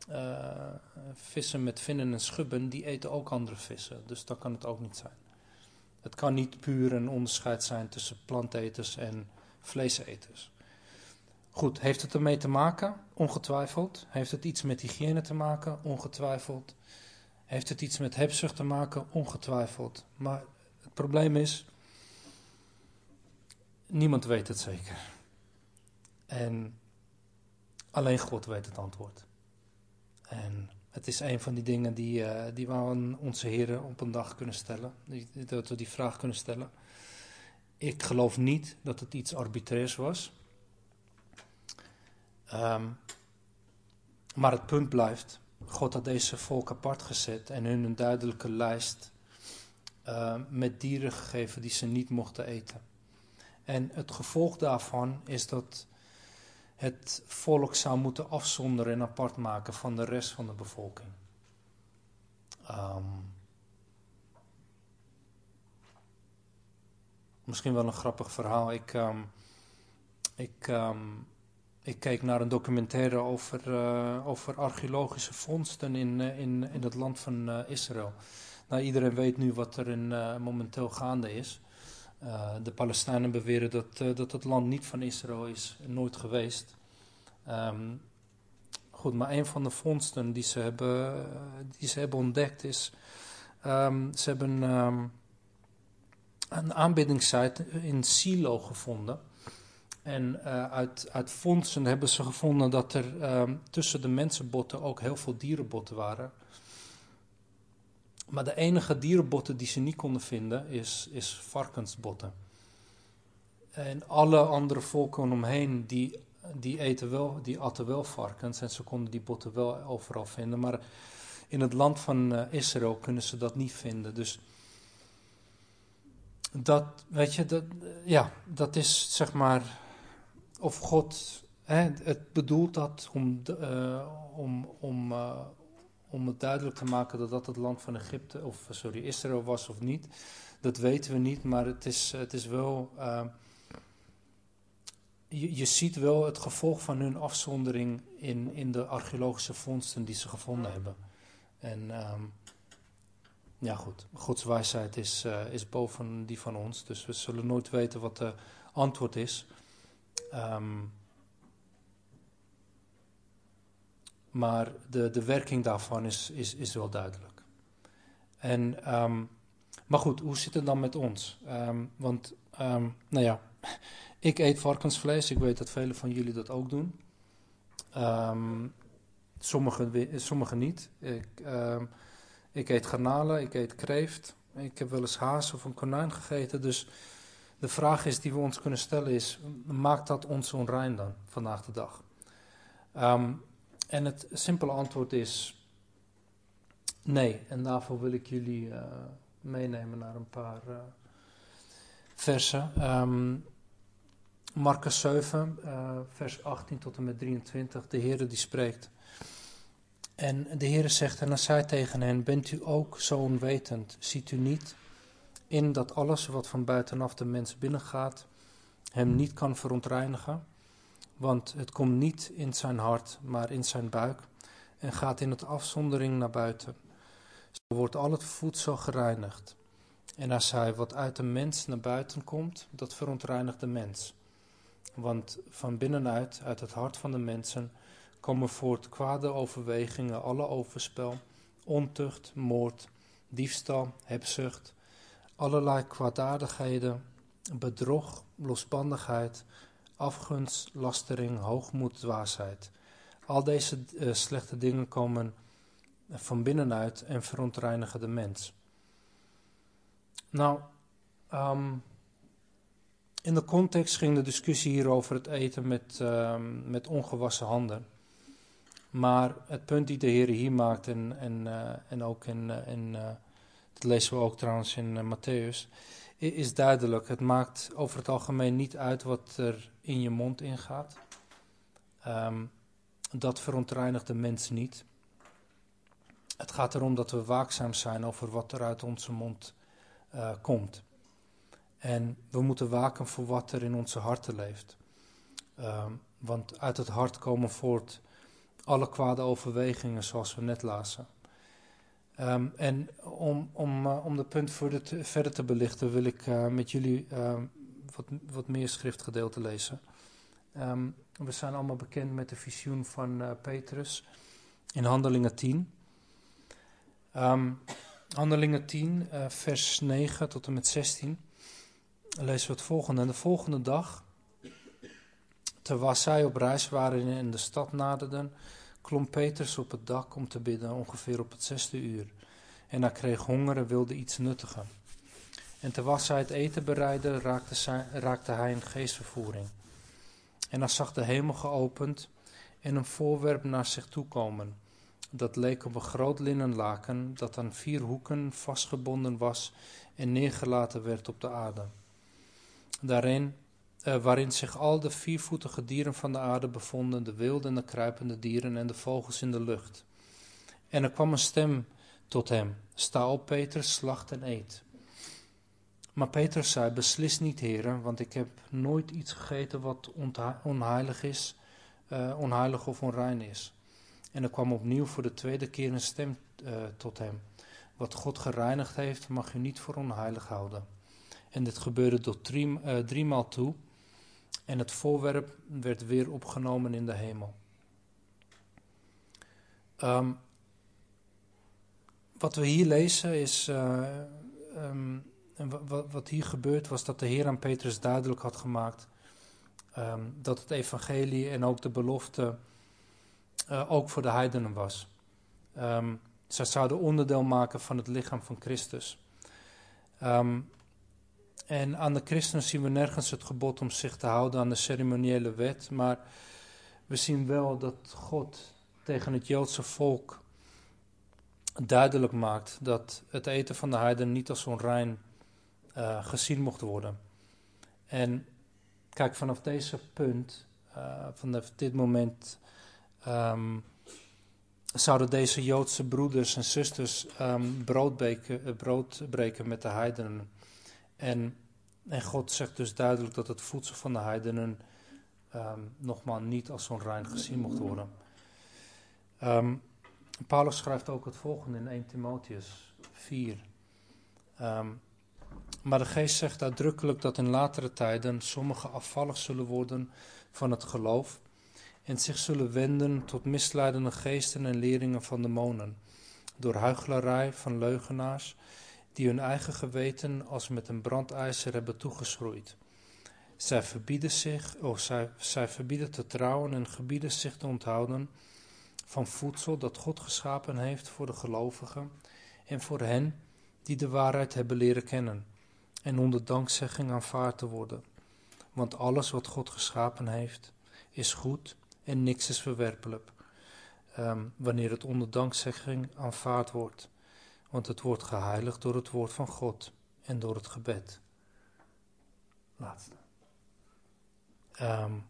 uh, vissen met vinnen en schubben, die eten ook andere vissen. Dus dat kan het ook niet zijn. Het kan niet puur een onderscheid zijn tussen planteters en vleeseters. Goed, heeft het ermee te maken? Ongetwijfeld. Heeft het iets met hygiëne te maken? Ongetwijfeld. Heeft het iets met hebzucht te maken? Ongetwijfeld. Maar het probleem is, niemand weet het zeker. En alleen God weet het antwoord. En het is een van die dingen die, uh, die we aan onze heren op een dag kunnen stellen. Dat we die vraag kunnen stellen. Ik geloof niet dat het iets arbitrairs was. Um, maar het punt blijft, God had deze volk apart gezet en hun een duidelijke lijst uh, met dieren gegeven die ze niet mochten eten. En het gevolg daarvan is dat het volk zou moeten afzonderen en apart maken van de rest van de bevolking. Um, misschien wel een grappig verhaal. Ik, ik, um, ik keek naar een documentaire over, uh, over archeologische vondsten in, uh, in, in het land van uh, Israël. Nou, iedereen weet nu wat er in, momenteel gaande is. De Palestijnen beweren dat, dat het land niet van Israël is, nooit geweest. Um, goed, maar een van de vondsten die ze hebben, die ze hebben ontdekt is, um, ze hebben um, een aanbiddingssite in Silo gevonden. En uh, uit, uit fondsen hebben ze gevonden dat er tussen de mensenbotten ook heel veel dierenbotten waren. Maar de enige dierenbotten die ze niet konden vinden is, is varkensbotten. En alle andere volken omheen die, die, eten wel, die aten wel varkens en ze konden die botten wel overal vinden. Maar in het land van uh, Israël kunnen ze dat niet vinden. Dus dat, weet je, dat, ja, dat is zeg maar, of God hè, het bedoelt dat om, uh, om, om, uh, om het duidelijk te maken dat dat het land van Egypte, of sorry, Israël was of niet. Dat weten we niet, maar het is, het is wel. Je, je, ziet wel het gevolg van hun afzondering in, in de archeologische vondsten die ze gevonden hebben. En um, ja, goed. Gods wijsheid is, is boven die van ons, dus we zullen nooit weten wat de antwoord is. Um, Maar de, de werking daarvan is, is, is wel duidelijk. En, um, maar goed, hoe zit het dan met ons? Um, want, nou ja, ik eet varkensvlees. Ik weet dat velen van jullie dat ook doen. sommigen, sommigen niet. Ik, ik eet garnalen, ik eet kreeft. Ik heb wel eens haas of een konijn gegeten. Dus de vraag is die we ons kunnen stellen is, maakt dat ons onrein dan, vandaag de dag? Ehm, en het simpele antwoord is nee. En daarvoor wil ik jullie uh, meenemen naar een paar uh, versen. Um, Marcus 7, uh, vers 18 tot en met 23. De Heer die spreekt. En de Heer zegt, en dan zei tegen hen, bent u ook zo onwetend? Ziet u niet in dat alles wat van buitenaf de mens binnengaat, hem niet kan verontreinigen? Want het komt niet in zijn hart, maar in zijn buik en gaat in het afzondering naar buiten. Zo wordt al het voedsel gereinigd. En hij wat uit de mens naar buiten komt, dat verontreinigt de mens. Want van binnenuit, uit het hart van de mensen, komen voort kwade overwegingen, alle overspel, ontucht, moord, diefstal, hebzucht, allerlei kwaadaardigheden, bedrog, losbandigheid, afgunst, lastering, hoogmoed, dwaasheid. Al deze uh, slechte dingen komen van binnenuit en verontreinigen de mens. Nou, um, in de context ging de discussie hier over het eten met, um, met ongewassen handen. Maar het punt die de Heer hier maakt, en, en, uh, en ook in, uh, in lezen we ook trouwens in Matthäus, is duidelijk. Het maakt over het algemeen niet uit wat er in je mond ingaat. Um, dat verontreinigt de mens niet. Het gaat erom dat we waakzaam zijn over wat er uit onze mond komt. En we moeten waken voor wat er in onze harten leeft. Um, want uit het hart komen voort alle kwade overwegingen, zoals we net lazen. Um, en om, om, uh, om de punt te, verder te belichten, wil ik uh, met jullie uh, wat, wat meer schriftgedeelte lezen. Um, we zijn allemaal bekend met de visioen van uh, Petrus in Handelingen 10. Um, Handelingen 10, uh, vers 9 tot en met 16. Lezen we het volgende. En de volgende dag Terwijl zij op reis waren en in de stad naderden, klom Petrus op het dak om te bidden, ongeveer op het zesde uur. En hij kreeg honger en wilde iets nuttigen. En terwijl zij het eten bereidden, raakte, raakte hij in geestvervoering. En hij zag de hemel geopend en een voorwerp naar zich toe komen. Dat leek op een groot linnen laken dat aan vier hoeken vastgebonden was en neergelaten werd op de aarde. Daarin uh, waarin zich al de viervoetige dieren van de aarde bevonden, de wilde en de kruipende dieren en de vogels in de lucht. En er kwam een stem tot hem: Sta op, Peter, slacht en eet. Maar Peter zei: Beslis niet, heren, want ik heb nooit iets gegeten wat onheilig is, uh, onheilig of onrein is. En er kwam opnieuw voor de tweede keer een stem uh, tot hem: Wat God gereinigd heeft, mag u niet voor onheilig houden. En dit gebeurde tot drie, uh, driemaal toe. En het voorwerp werd weer opgenomen in de hemel. Um, wat we hier lezen is. Um, en wat, hier gebeurt was dat de Heer aan Petrus duidelijk had gemaakt. Um, dat het evangelie en ook de belofte. Uh, ook voor de heidenen was. zij zouden onderdeel maken van het lichaam van Christus. Um, en aan de christenen zien we nergens het gebod om zich te houden aan de ceremoniële wet, maar we zien wel dat God tegen het Joodse volk duidelijk maakt dat het eten van de heiden niet als onrein uh, gezien mocht worden. En kijk, vanaf deze punt, uh, vanaf dit moment, um, zouden deze Joodse broeders en zusters um, brood, breken, brood breken met de heidenen. En, en God zegt dus duidelijk dat het voedsel van de heidenen um, nogmaals niet als onrein gezien mocht worden. Um, Paulus schrijft ook het volgende in 1 Timotheus 4. Um, ehm, maar de geest zegt uitdrukkelijk dat in latere tijden sommigen afvallig zullen worden van het geloof en zich zullen wenden tot misleidende geesten en leringen van demonen, door huichelarij van leugenaars die hun eigen geweten als met een brandijzer hebben toegeschroeid. Zij verbieden zich, of zij, zij verbieden te trouwen en gebieden zich te onthouden van voedsel dat God geschapen heeft voor de gelovigen en voor hen die de waarheid hebben leren kennen en onder dankzegging aanvaard te worden. Want alles wat God geschapen heeft, is goed en niks is verwerpelijk. Um, wanneer het onder dankzegging aanvaard wordt. Want het wordt geheiligd door het woord van God en door het gebed. Laatste. Um,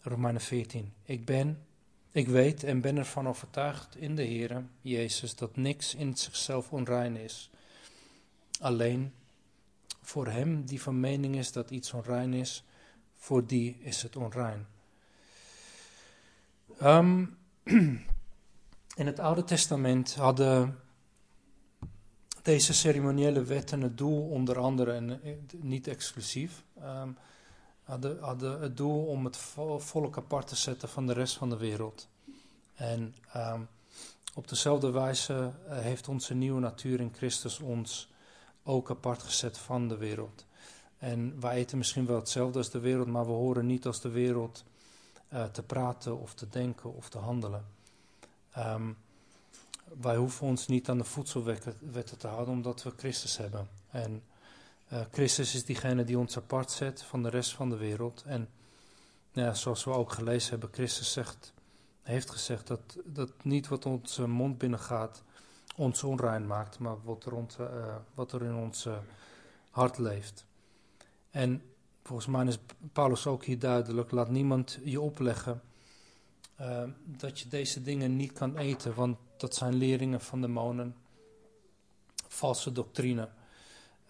Romeinen 14. Ik ben, ik weet en ben ervan overtuigd in de Heer Jezus dat niks in zichzelf onrein is. Alleen voor hem die van mening is dat iets onrein is, voor die is het onrein. Um, in het Oude Testament hadden deze ceremoniële wetten het doel, onder andere en eh, niet exclusief, um, hadden, hadden het doel om het volk apart te zetten van de rest van de wereld. En um, op dezelfde wijze uh, heeft onze nieuwe natuur in Christus ons ook apart gezet van de wereld. En wij eten misschien wel hetzelfde als de wereld, maar we horen niet als de wereld uh, te praten of te denken of te handelen. Um, wij hoeven ons niet aan de voedselwetten te houden, omdat we Christus hebben. En uh, Christus is diegene die ons apart zet van de rest van de wereld. En ja, zoals we ook gelezen hebben, Christus zegt, heeft gezegd dat, dat niet wat onze mond binnengaat ons onrein maakt, maar wat er, ons, uh, wat er in ons uh, hart leeft. En volgens mij is Paulus ook hier duidelijk, laat niemand je opleggen dat je deze dingen niet kan eten, want dat zijn leringen van demonen, valse doctrine.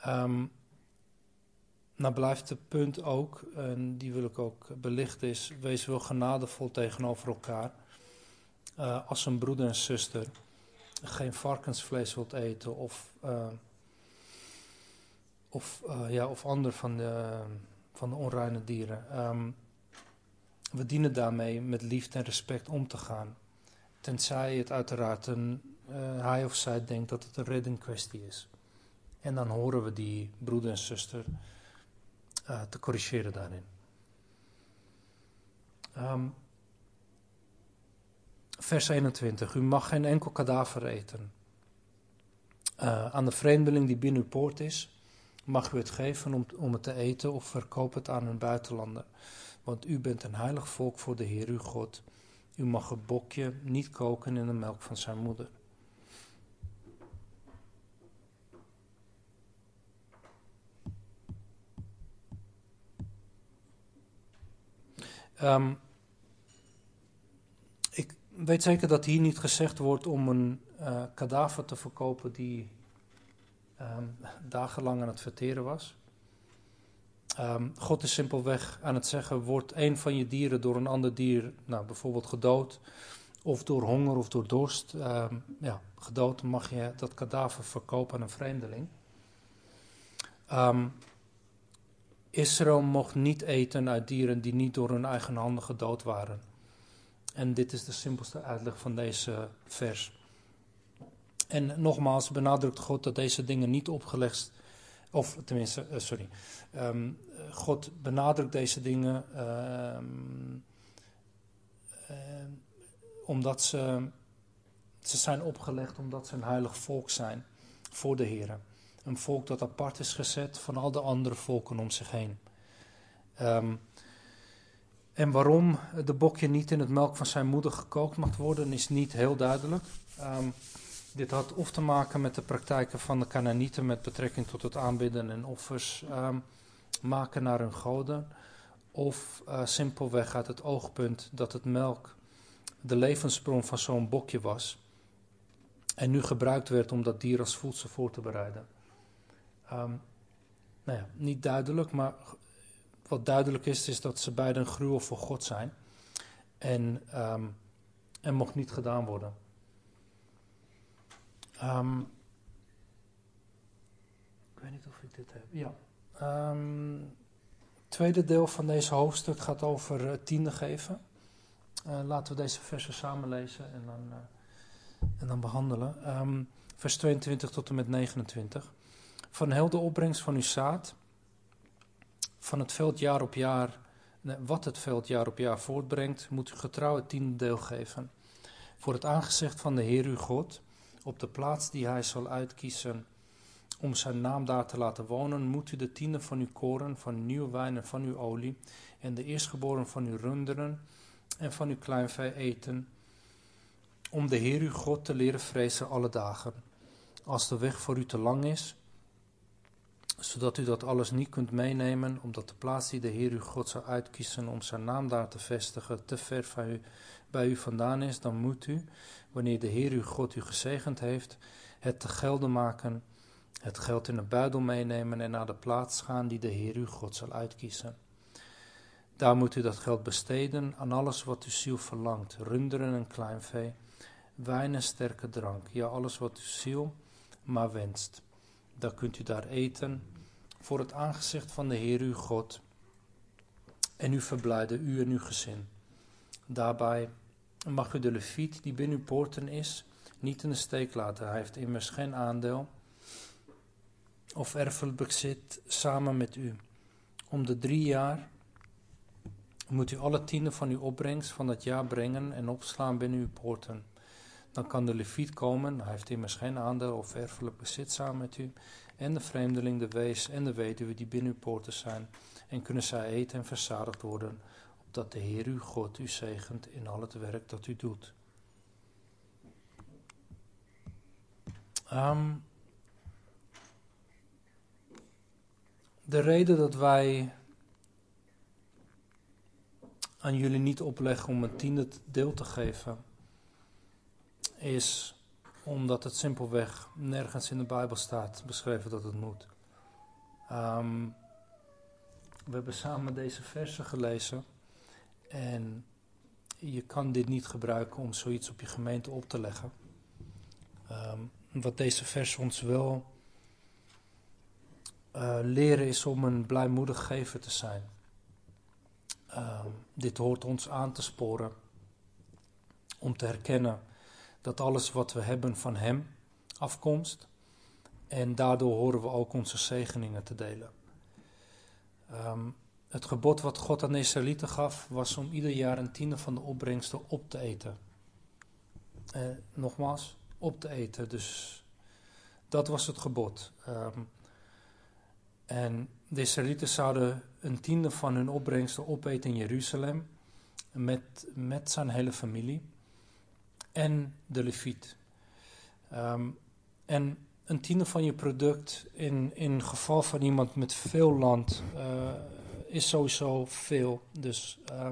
Um, nou blijft het punt ook, en die wil ik ook belichten, is wees wel genadevol tegenover elkaar. Uh, als een broeder en zuster geen varkensvlees wilt eten of, uh, of, uh, ja, of ander van de, van de onreine dieren. Um, we dienen daarmee met liefde en respect om te gaan. Tenzij het uiteraard een, hij of zij denkt dat het een reddingkwestie is. En dan horen we die broeder en zuster uh, te corrigeren daarin. Um, vers 21. U mag geen enkel kadaver eten. Uh, aan de vreemdeling die binnen uw poort is, mag u het geven om, om het te eten of verkoop het aan een buitenlander. Want u bent een heilig volk voor de Heer uw God. U mag een bokje niet koken in de melk van zijn moeder. Um, ik weet zeker dat hier niet gezegd wordt om een uh, kadaver te verkopen die um, dagenlang aan het verteren was. Um, God is simpelweg aan het zeggen: wordt een van je dieren door een ander dier, nou, bijvoorbeeld gedood, of door honger of door dorst, ja, gedood, mag je dat kadaver verkopen aan een vreemdeling. Um, Israël mocht niet eten uit dieren die niet door hun eigen handen gedood waren. En dit is de simpelste uitleg van deze vers. En nogmaals benadrukt God dat deze dingen niet opgelegd, of tenminste, uh, sorry, um, God benadrukt deze dingen um, uh, omdat ze, ze zijn opgelegd omdat ze een heilig volk zijn voor de Heer. Een volk dat apart is gezet van al de andere volken om zich heen. Um, en waarom de bokje niet in het melk van zijn moeder gekookt mag worden, is niet heel duidelijk. Dit had of te maken met de praktijken van de Canaanieten met betrekking tot het aanbidden en offers maken naar hun goden. Of uh, simpelweg uit het oogpunt dat het melk de levensbron van zo'n bokje was. En nu gebruikt werd om dat dier als voedsel voor te bereiden. Um, nou ja, niet duidelijk, maar wat duidelijk is, is dat ze beide een gruwel voor God zijn. En, um, en mocht niet gedaan worden. Um, ik weet niet of ik dit heb. Ja. Um, tweede deel van deze hoofdstuk gaat over uh, tiende geven. Uh, laten we deze versen samen lezen en dan, uh, en dan behandelen. Um, vers 22 tot en met 29. Van heel de opbrengst van uw zaad, van het veld jaar op jaar, wat het veld jaar op jaar voortbrengt, moet u getrouw het tiende deel geven. Voor het aangezicht van de Heer uw God, op de plaats die hij zal uitkiezen om zijn naam daar te laten wonen, moet u de tiende van uw koren, van uw nieuwe wijn en van uw olie, en de eerstgeboren van uw runderen en van uw kleinvee eten, om de Heer uw God te leren vrezen alle dagen. Als de weg voor u te lang is, zodat u dat alles niet kunt meenemen, omdat de plaats die de Heer uw God zou uitkiezen om zijn naam daar te vestigen te ver van u, bij u vandaan is, dan moet u, wanneer de Heer uw God u gezegend heeft, het te gelden maken, het geld in een buidel meenemen en naar de plaats gaan die de Heer uw God zal uitkiezen. Daar moet u dat geld besteden aan alles wat uw ziel verlangt, runderen en kleinvee, wijn en sterke drank, ja alles wat uw ziel maar wenst. Dan kunt u daar eten voor het aangezicht van de Heer uw God en u verblijden, u en uw gezin. Daarbij mag u de leviet die binnen uw poorten is, niet in de steek laten. Hij heeft immers geen aandeel of erfelijk samen met u. Om de drie jaar moet u alle tienden van uw opbrengst van dat jaar brengen en opslaan binnen uw poorten. Dan kan de leviet komen, hij heeft immers geen aandeel of erfelijk bezit samen met u, en de vreemdeling, de wees en de weduwe die binnen uw poorten zijn, en kunnen zij eten en verzadigd worden, opdat de Heer uw God u zegent in al het werk dat u doet. Um, de reden dat wij aan jullie niet opleggen om een tiende deel te geven, is omdat het simpelweg nergens in de Bijbel staat beschreven dat het moet. Um, we hebben samen deze versen gelezen en je kan dit niet gebruiken om zoiets op je gemeente op te leggen. Um, wat deze versen ons wel uh, leren is om een blijmoedig gever te zijn. Uh, dit hoort ons aan te sporen om te herkennen dat alles wat we hebben van Hem afkomst. En daardoor horen we ook onze zegeningen te delen. Um, het gebod wat God aan de gaf, was om ieder jaar een tiende van de opbrengsten op te eten. Uh, nogmaals, op te eten. Dus dat was het gebod. Um, en de Israëlieten zouden een tiende van hun opbrengsten opeten in Jeruzalem. Met, met zijn hele familie. En de leviet. Um, en een tiende van je product in, in geval van iemand met veel land uh, is sowieso veel. Dus uh,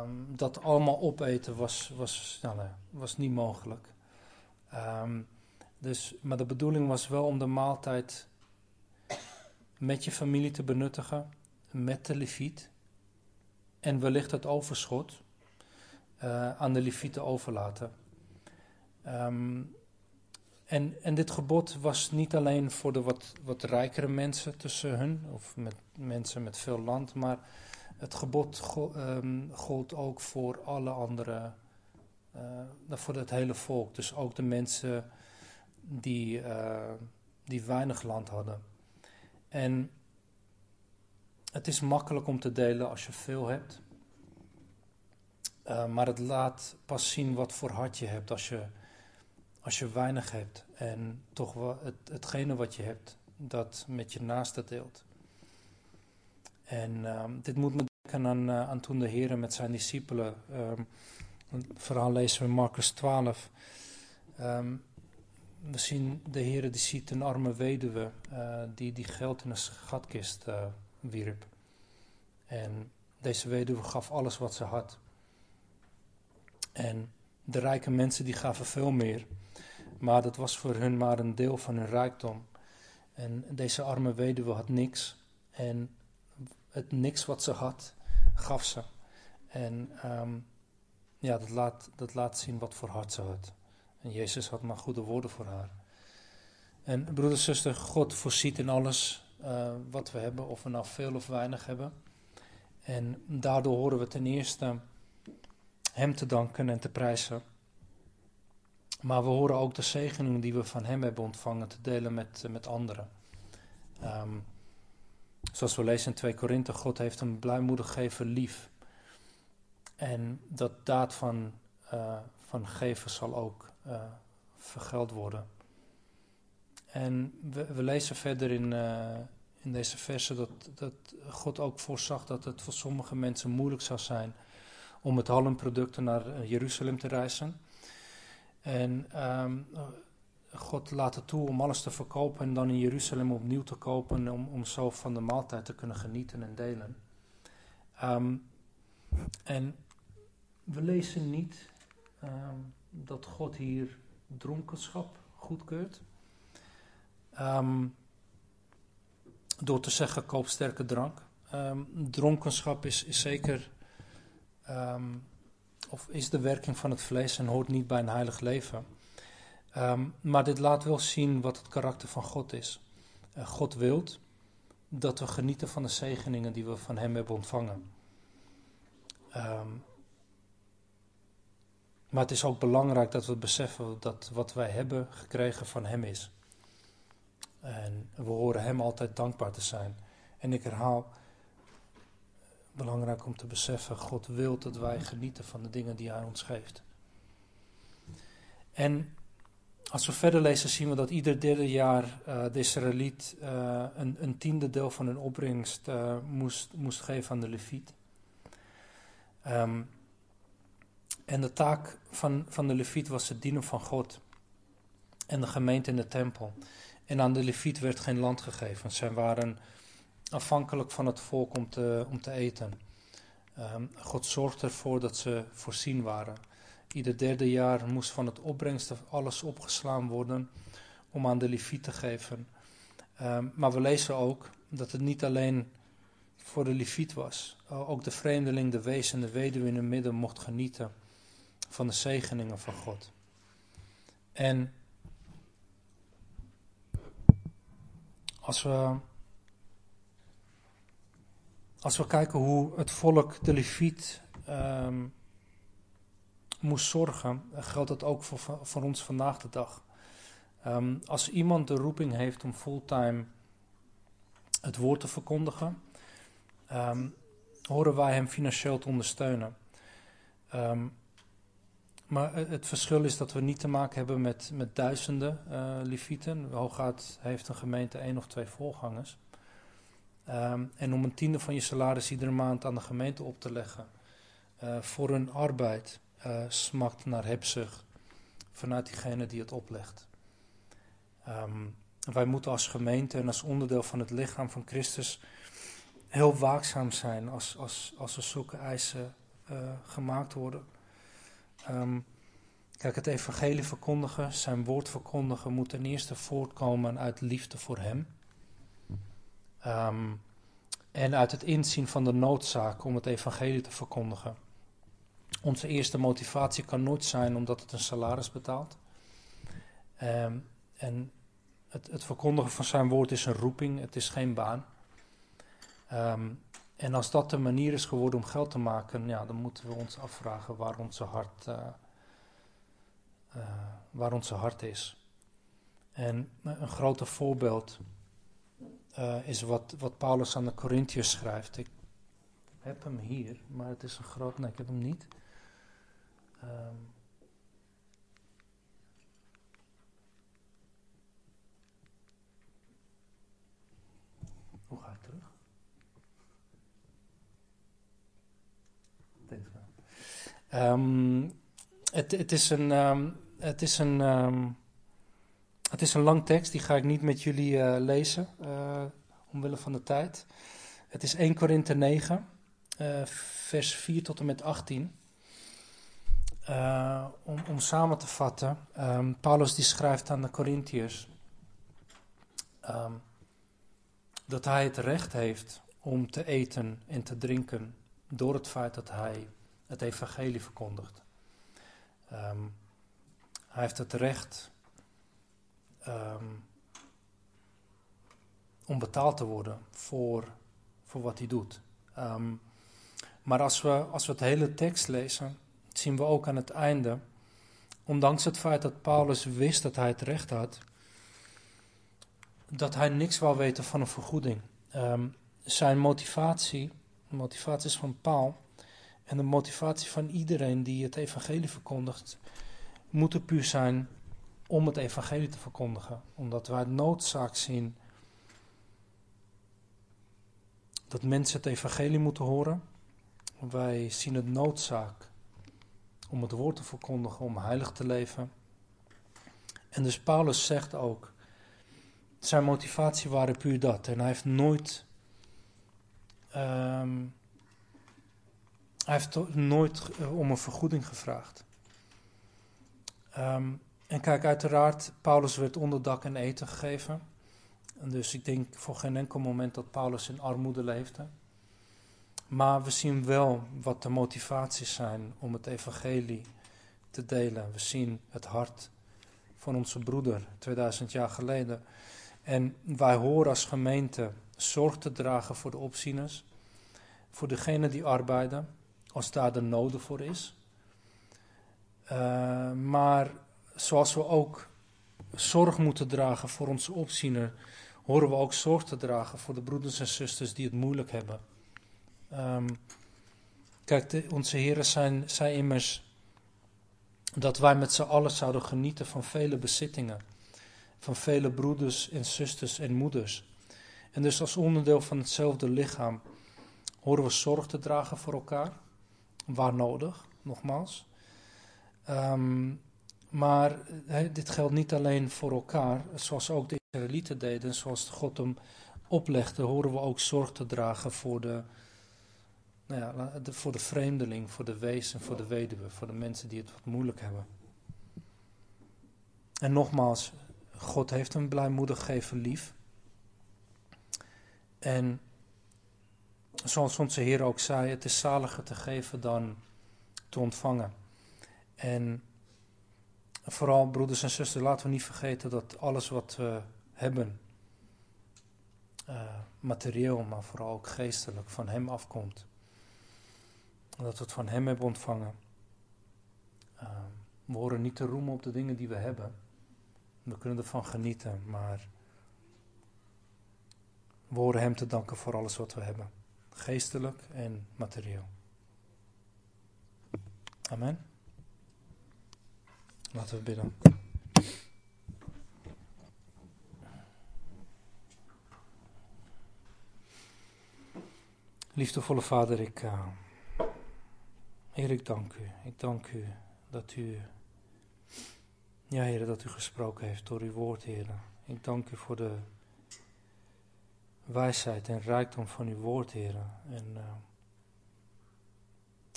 um, dat allemaal opeten was, was, nou, was niet mogelijk. Dus, maar de bedoeling was wel om de maaltijd met je familie te benuttigen, met de leviet. En wellicht het overschot uh, aan de leviet te overlaten. Um, en, en dit gebod was niet alleen voor de wat, wat rijkere mensen tussen hun, of met mensen met veel land, maar het gebod go, um, gold ook voor alle andere, uh, voor het hele volk. Dus ook de mensen die, uh, die weinig land hadden. En het is makkelijk om te delen als je veel hebt. Uh, maar het laat pas zien wat voor hart je hebt als je, als je weinig hebt. En toch het, hetgene wat je hebt, dat met je naaste deelt. En uh, dit moet me denken aan, aan toen de Heer met zijn discipelen. Um, het verhaal lezen we in Marcus 12. Um, we zien de Heer die ziet een arme weduwe uh, die, die geld in een schatkist uh, wierp. En deze weduwe gaf alles wat ze had. En de rijke mensen die gaven veel meer. Maar dat was voor hun maar een deel van hun rijkdom. En deze arme weduwe had niks. En het niks wat ze had, gaf ze. En um, ja, dat laat, dat laat zien wat voor hart ze had. En Jezus had maar goede woorden voor haar. En broeder, zuster, God voorziet in alles uh, wat we hebben, of we nou veel of weinig hebben. En daardoor horen we ten eerste Hem te danken en te prijzen. Maar we horen ook de zegeningen die we van Hem hebben ontvangen te delen met, met anderen. Um, zoals we lezen in 2 Korinthe, God heeft een blijmoedig gever lief. En dat daad van, uh, van geven zal ook uh, vergeld worden. En we, we lezen verder in, uh, in deze versen dat, dat God ook voorzag dat het voor sommige mensen moeilijk zou zijn om met halmproducten naar Jeruzalem te reizen. En um, God laat het toe om alles te verkopen en dan in Jeruzalem opnieuw te kopen om, om zo van de maaltijd te kunnen genieten en delen. Um, en we lezen niet um, dat God hier dronkenschap goedkeurt. Um, door te zeggen koop sterke drank. dronkenschap is, is zeker of is de werking van het vlees en hoort niet bij een heilig leven. Um, maar dit laat wel zien wat het karakter van God is. Uh, God wilt dat we genieten van de zegeningen die we van Hem hebben ontvangen. Um, maar het is ook belangrijk dat we beseffen dat wat wij hebben gekregen van Hem is. En we horen Hem altijd dankbaar te zijn. En ik herhaal, belangrijk om te beseffen, God wil dat wij genieten van de dingen die Hij ons geeft. En als we verder lezen zien we dat ieder derde jaar uh, de Israëliet uh, een, een, tiende deel van hun opbrengst uh, moest, moest geven aan de leviet. Um, en de taak van, van de leviet was het dienen van God en de gemeente in de tempel. En aan de leviet werd geen land gegeven. Zij waren afhankelijk van het volk om te, om te eten. Um, God zorgde ervoor dat ze voorzien waren. Ieder derde jaar moest van het opbrengst alles opgeslaan worden om aan de leviet te geven. Um, maar we lezen ook dat het niet alleen voor de leviet was. Ook de vreemdeling, de wees en de weduwe in het midden mocht genieten van de zegeningen van God. En als we, als we kijken hoe het volk de leviet um, moest zorgen, geldt dat ook voor, voor ons vandaag de dag. Um, als iemand de roeping heeft om fulltime het woord te verkondigen, um, horen wij hem financieel te ondersteunen. Um, maar het verschil is dat we niet te maken hebben met, met duizenden uh, levieten. Hooguit heeft een gemeente één of twee voorgangers. Um, en om een tiende van je salaris iedere maand aan de gemeente op te leggen uh, voor hun arbeid, smakt naar hebzucht vanuit diegene die het oplegt. Um, wij moeten als gemeente en als onderdeel van het lichaam van Christus heel waakzaam zijn als, als, als er zulke eisen gemaakt worden. Kijk, het evangelie verkondigen, zijn woord verkondigen, moet ten eerste voortkomen uit liefde voor hem. Um, en uit het inzien van de noodzaak om het evangelie te verkondigen. Onze eerste motivatie kan nooit zijn omdat het een salaris betaalt. Um, en het, het, verkondigen van zijn woord is een roeping, het is geen baan. En als dat de manier is geworden om geld te maken, ja, dan moeten we ons afvragen waar onze hart, uh, uh, waar hart is. En een groter voorbeeld uh, is wat, wat Paulus aan de Corinthiërs schrijft. Ik heb hem hier, maar het is een groot. Nee, ik heb hem niet. Um, hoe ga ik terug? Um, het, het, is een, um, het, is een, um, het is een lang tekst, die ga ik niet met jullie uh, lezen, uh, omwille van de tijd. Het is 1 Korinthe 9, uh, vers 4 tot en met 18. om, om samen te vatten, Paulus die schrijft aan de Corinthiërs dat hij het recht heeft om te eten en te drinken door het feit dat hij het evangelie verkondigt. Um, hij heeft het recht um, om betaald te worden voor, voor wat hij doet. Um, maar als we, als we het hele tekst lezen, zien we ook aan het einde, ondanks het feit dat Paulus wist dat hij het recht had, dat hij niks wou weten van een vergoeding. zijn motivatie, de motivaties van Paul, en de motivatie van iedereen die het evangelie verkondigt, moet er puur zijn om het evangelie te verkondigen. Omdat wij noodzaak zien dat mensen het evangelie moeten horen. Wij zien het noodzaak om het woord te verkondigen, om heilig te leven. En dus Paulus zegt ook, zijn motivatie waren puur dat. En hij heeft nooit, um, hij heeft nooit uh, om een vergoeding gevraagd. Um, en kijk, uiteraard, Paulus werd onderdak en eten gegeven. En dus ik denk voor geen enkel moment dat Paulus in armoede leefde. Maar we zien wel wat de motivaties zijn om het evangelie te delen. We zien het hart van onze broeder 2000 jaar geleden. En wij horen als gemeente zorg te dragen voor de opzieners, voor degenen die arbeiden, als daar de noden voor is. Uh, maar zoals we ook zorg moeten dragen voor onze opziener, horen we ook zorg te dragen voor de broeders en zusters die het moeilijk hebben. Um, kijk, de, onze heren zijn, zijn immers dat wij met z'n allen zouden genieten van vele bezittingen, van vele broeders en zusters en moeders. En dus als onderdeel van hetzelfde lichaam horen we zorg te dragen voor elkaar, waar nodig, nogmaals. Um, maar dit geldt niet alleen voor elkaar, zoals ook de Israëlieten deden, zoals God hem oplegde, horen we ook zorg te dragen voor de, nou ja, voor de vreemdeling, voor de wees en voor de weduwe, voor de mensen die het wat moeilijk hebben. En nogmaals, God heeft een blijmoedig geven lief. En zoals onze Heer ook zei, het is zaliger te geven dan te ontvangen. En vooral broeders en zusters, laten we niet vergeten dat alles wat we hebben, uh, materieel, maar vooral ook geestelijk, van Hem afkomt. Dat we het van Hem hebben ontvangen. Uh, we horen niet te roemen op de dingen die we hebben. We kunnen ervan genieten, maar we horen Hem te danken voor alles wat we hebben. Geestelijk en materieel. Amen. Laten we bidden. Liefdevolle Vader, ik, uh, Heer, ik dank u. Ik dank u dat u, ja Heer, dat u gesproken heeft door uw woord, Heer. Ik dank u voor de wijsheid en rijkdom van uw woord, Heer. En uh,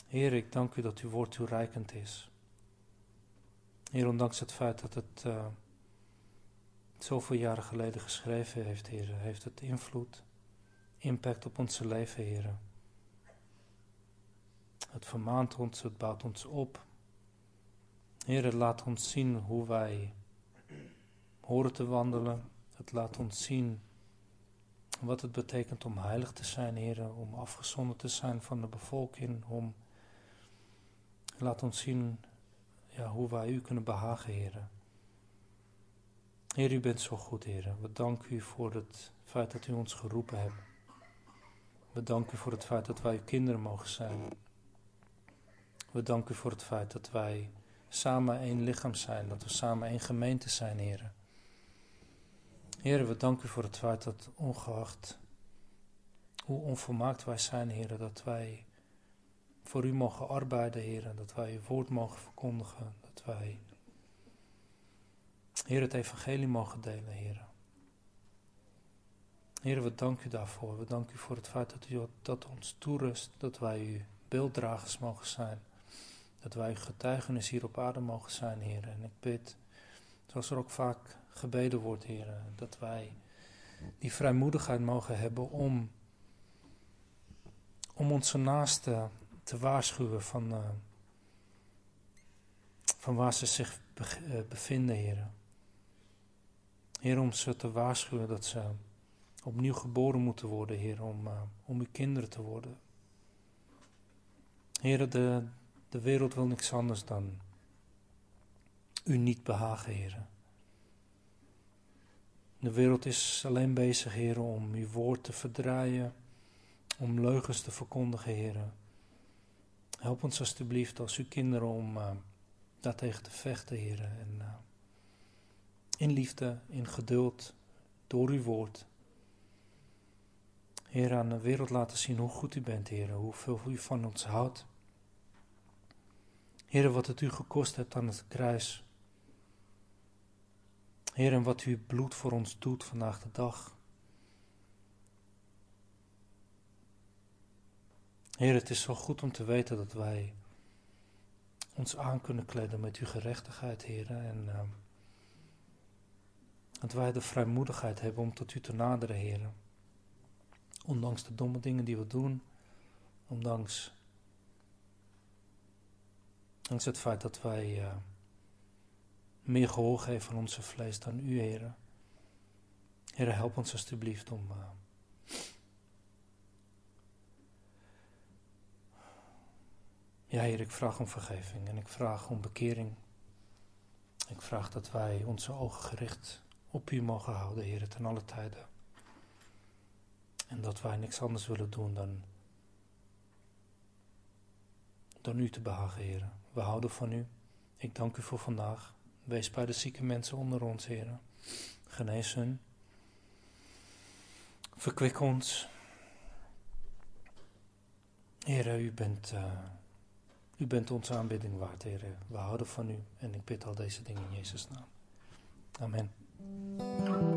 Heer, ik dank u dat uw woord toereikend is. Heer, ondanks het feit dat het uh, zoveel jaren geleden geschreven heeft, Heer, heeft het invloed, impact op onze leven, Heer. Het vermaant ons, het bouwt ons op. Heer, het laat ons zien hoe wij horen te wandelen. Het laat ons zien wat het betekent om heilig te zijn, Heer, om afgezonderd te zijn van de bevolking, om laat ons zien ja, hoe wij u kunnen behagen, heren. Heer, u bent zo goed, heren. We danken u voor het feit dat u ons geroepen hebt. We danken u voor het feit dat wij uw kinderen mogen zijn. We danken u voor het feit dat wij samen één lichaam zijn, dat we samen één gemeente zijn, heren. Heren, we danken u voor het feit dat ongeacht hoe onvolmaakt wij zijn, heren, dat wij voor u mogen arbeiden, Heer, dat wij uw woord mogen verkondigen, dat wij, Heer, het evangelie mogen delen, Heer. Heer, we danken u daarvoor. We danken u voor het feit dat u dat ons toerust, dat wij uw beelddragers mogen zijn, dat wij uw getuigenis hier op aarde mogen zijn, Heer. En ik bid, zoals er ook vaak gebeden wordt, Heer, dat wij die vrijmoedigheid mogen hebben om, om onze naaste te waarschuwen van, uh, van waar ze zich be uh, bevinden, Heer. Heer, om ze te waarschuwen dat ze opnieuw geboren moeten worden, Heer, om, uh, om uw kinderen te worden. Heer, de, de wereld wil niks anders dan u niet behagen, Heer. De wereld is alleen bezig, Heer, om uw woord te verdraaien, om leugens te verkondigen, Heer. Help ons alstublieft als uw kinderen om uh, daartegen te vechten, Heer. En uh, In liefde, in geduld, door uw woord. Heer, aan de wereld laten zien hoe goed u bent, Heer, hoeveel u van ons houdt. Heer, wat het u gekost hebt aan het kruis. Heer, en wat uw bloed voor ons doet vandaag de dag. Heer, het is zo goed om te weten dat wij ons aan kunnen kleden met uw gerechtigheid, Heer. En uh, dat wij de vrijmoedigheid hebben om tot u te naderen, Heer. Ondanks de domme dingen die we doen, ondanks, ondanks het feit dat wij uh, meer gehoor geven aan onze vlees dan u, Heer. Heer, help ons alstublieft om. Uh, Ja, Heer, ik vraag om vergeving en ik vraag om bekering. Ik vraag dat wij onze ogen gericht op U mogen houden, Heer, ten alle tijden. En dat wij niks anders willen doen dan, dan U te behagen, Heer. We houden van U. Ik dank U voor vandaag. Wees bij de zieke mensen onder ons, Heer. Genees hun. Verkwik ons. Heer, U bent... Uh, u bent onze aanbidding waard, Heer. We houden van u en ik bid al deze dingen in Jezus' naam. Amen.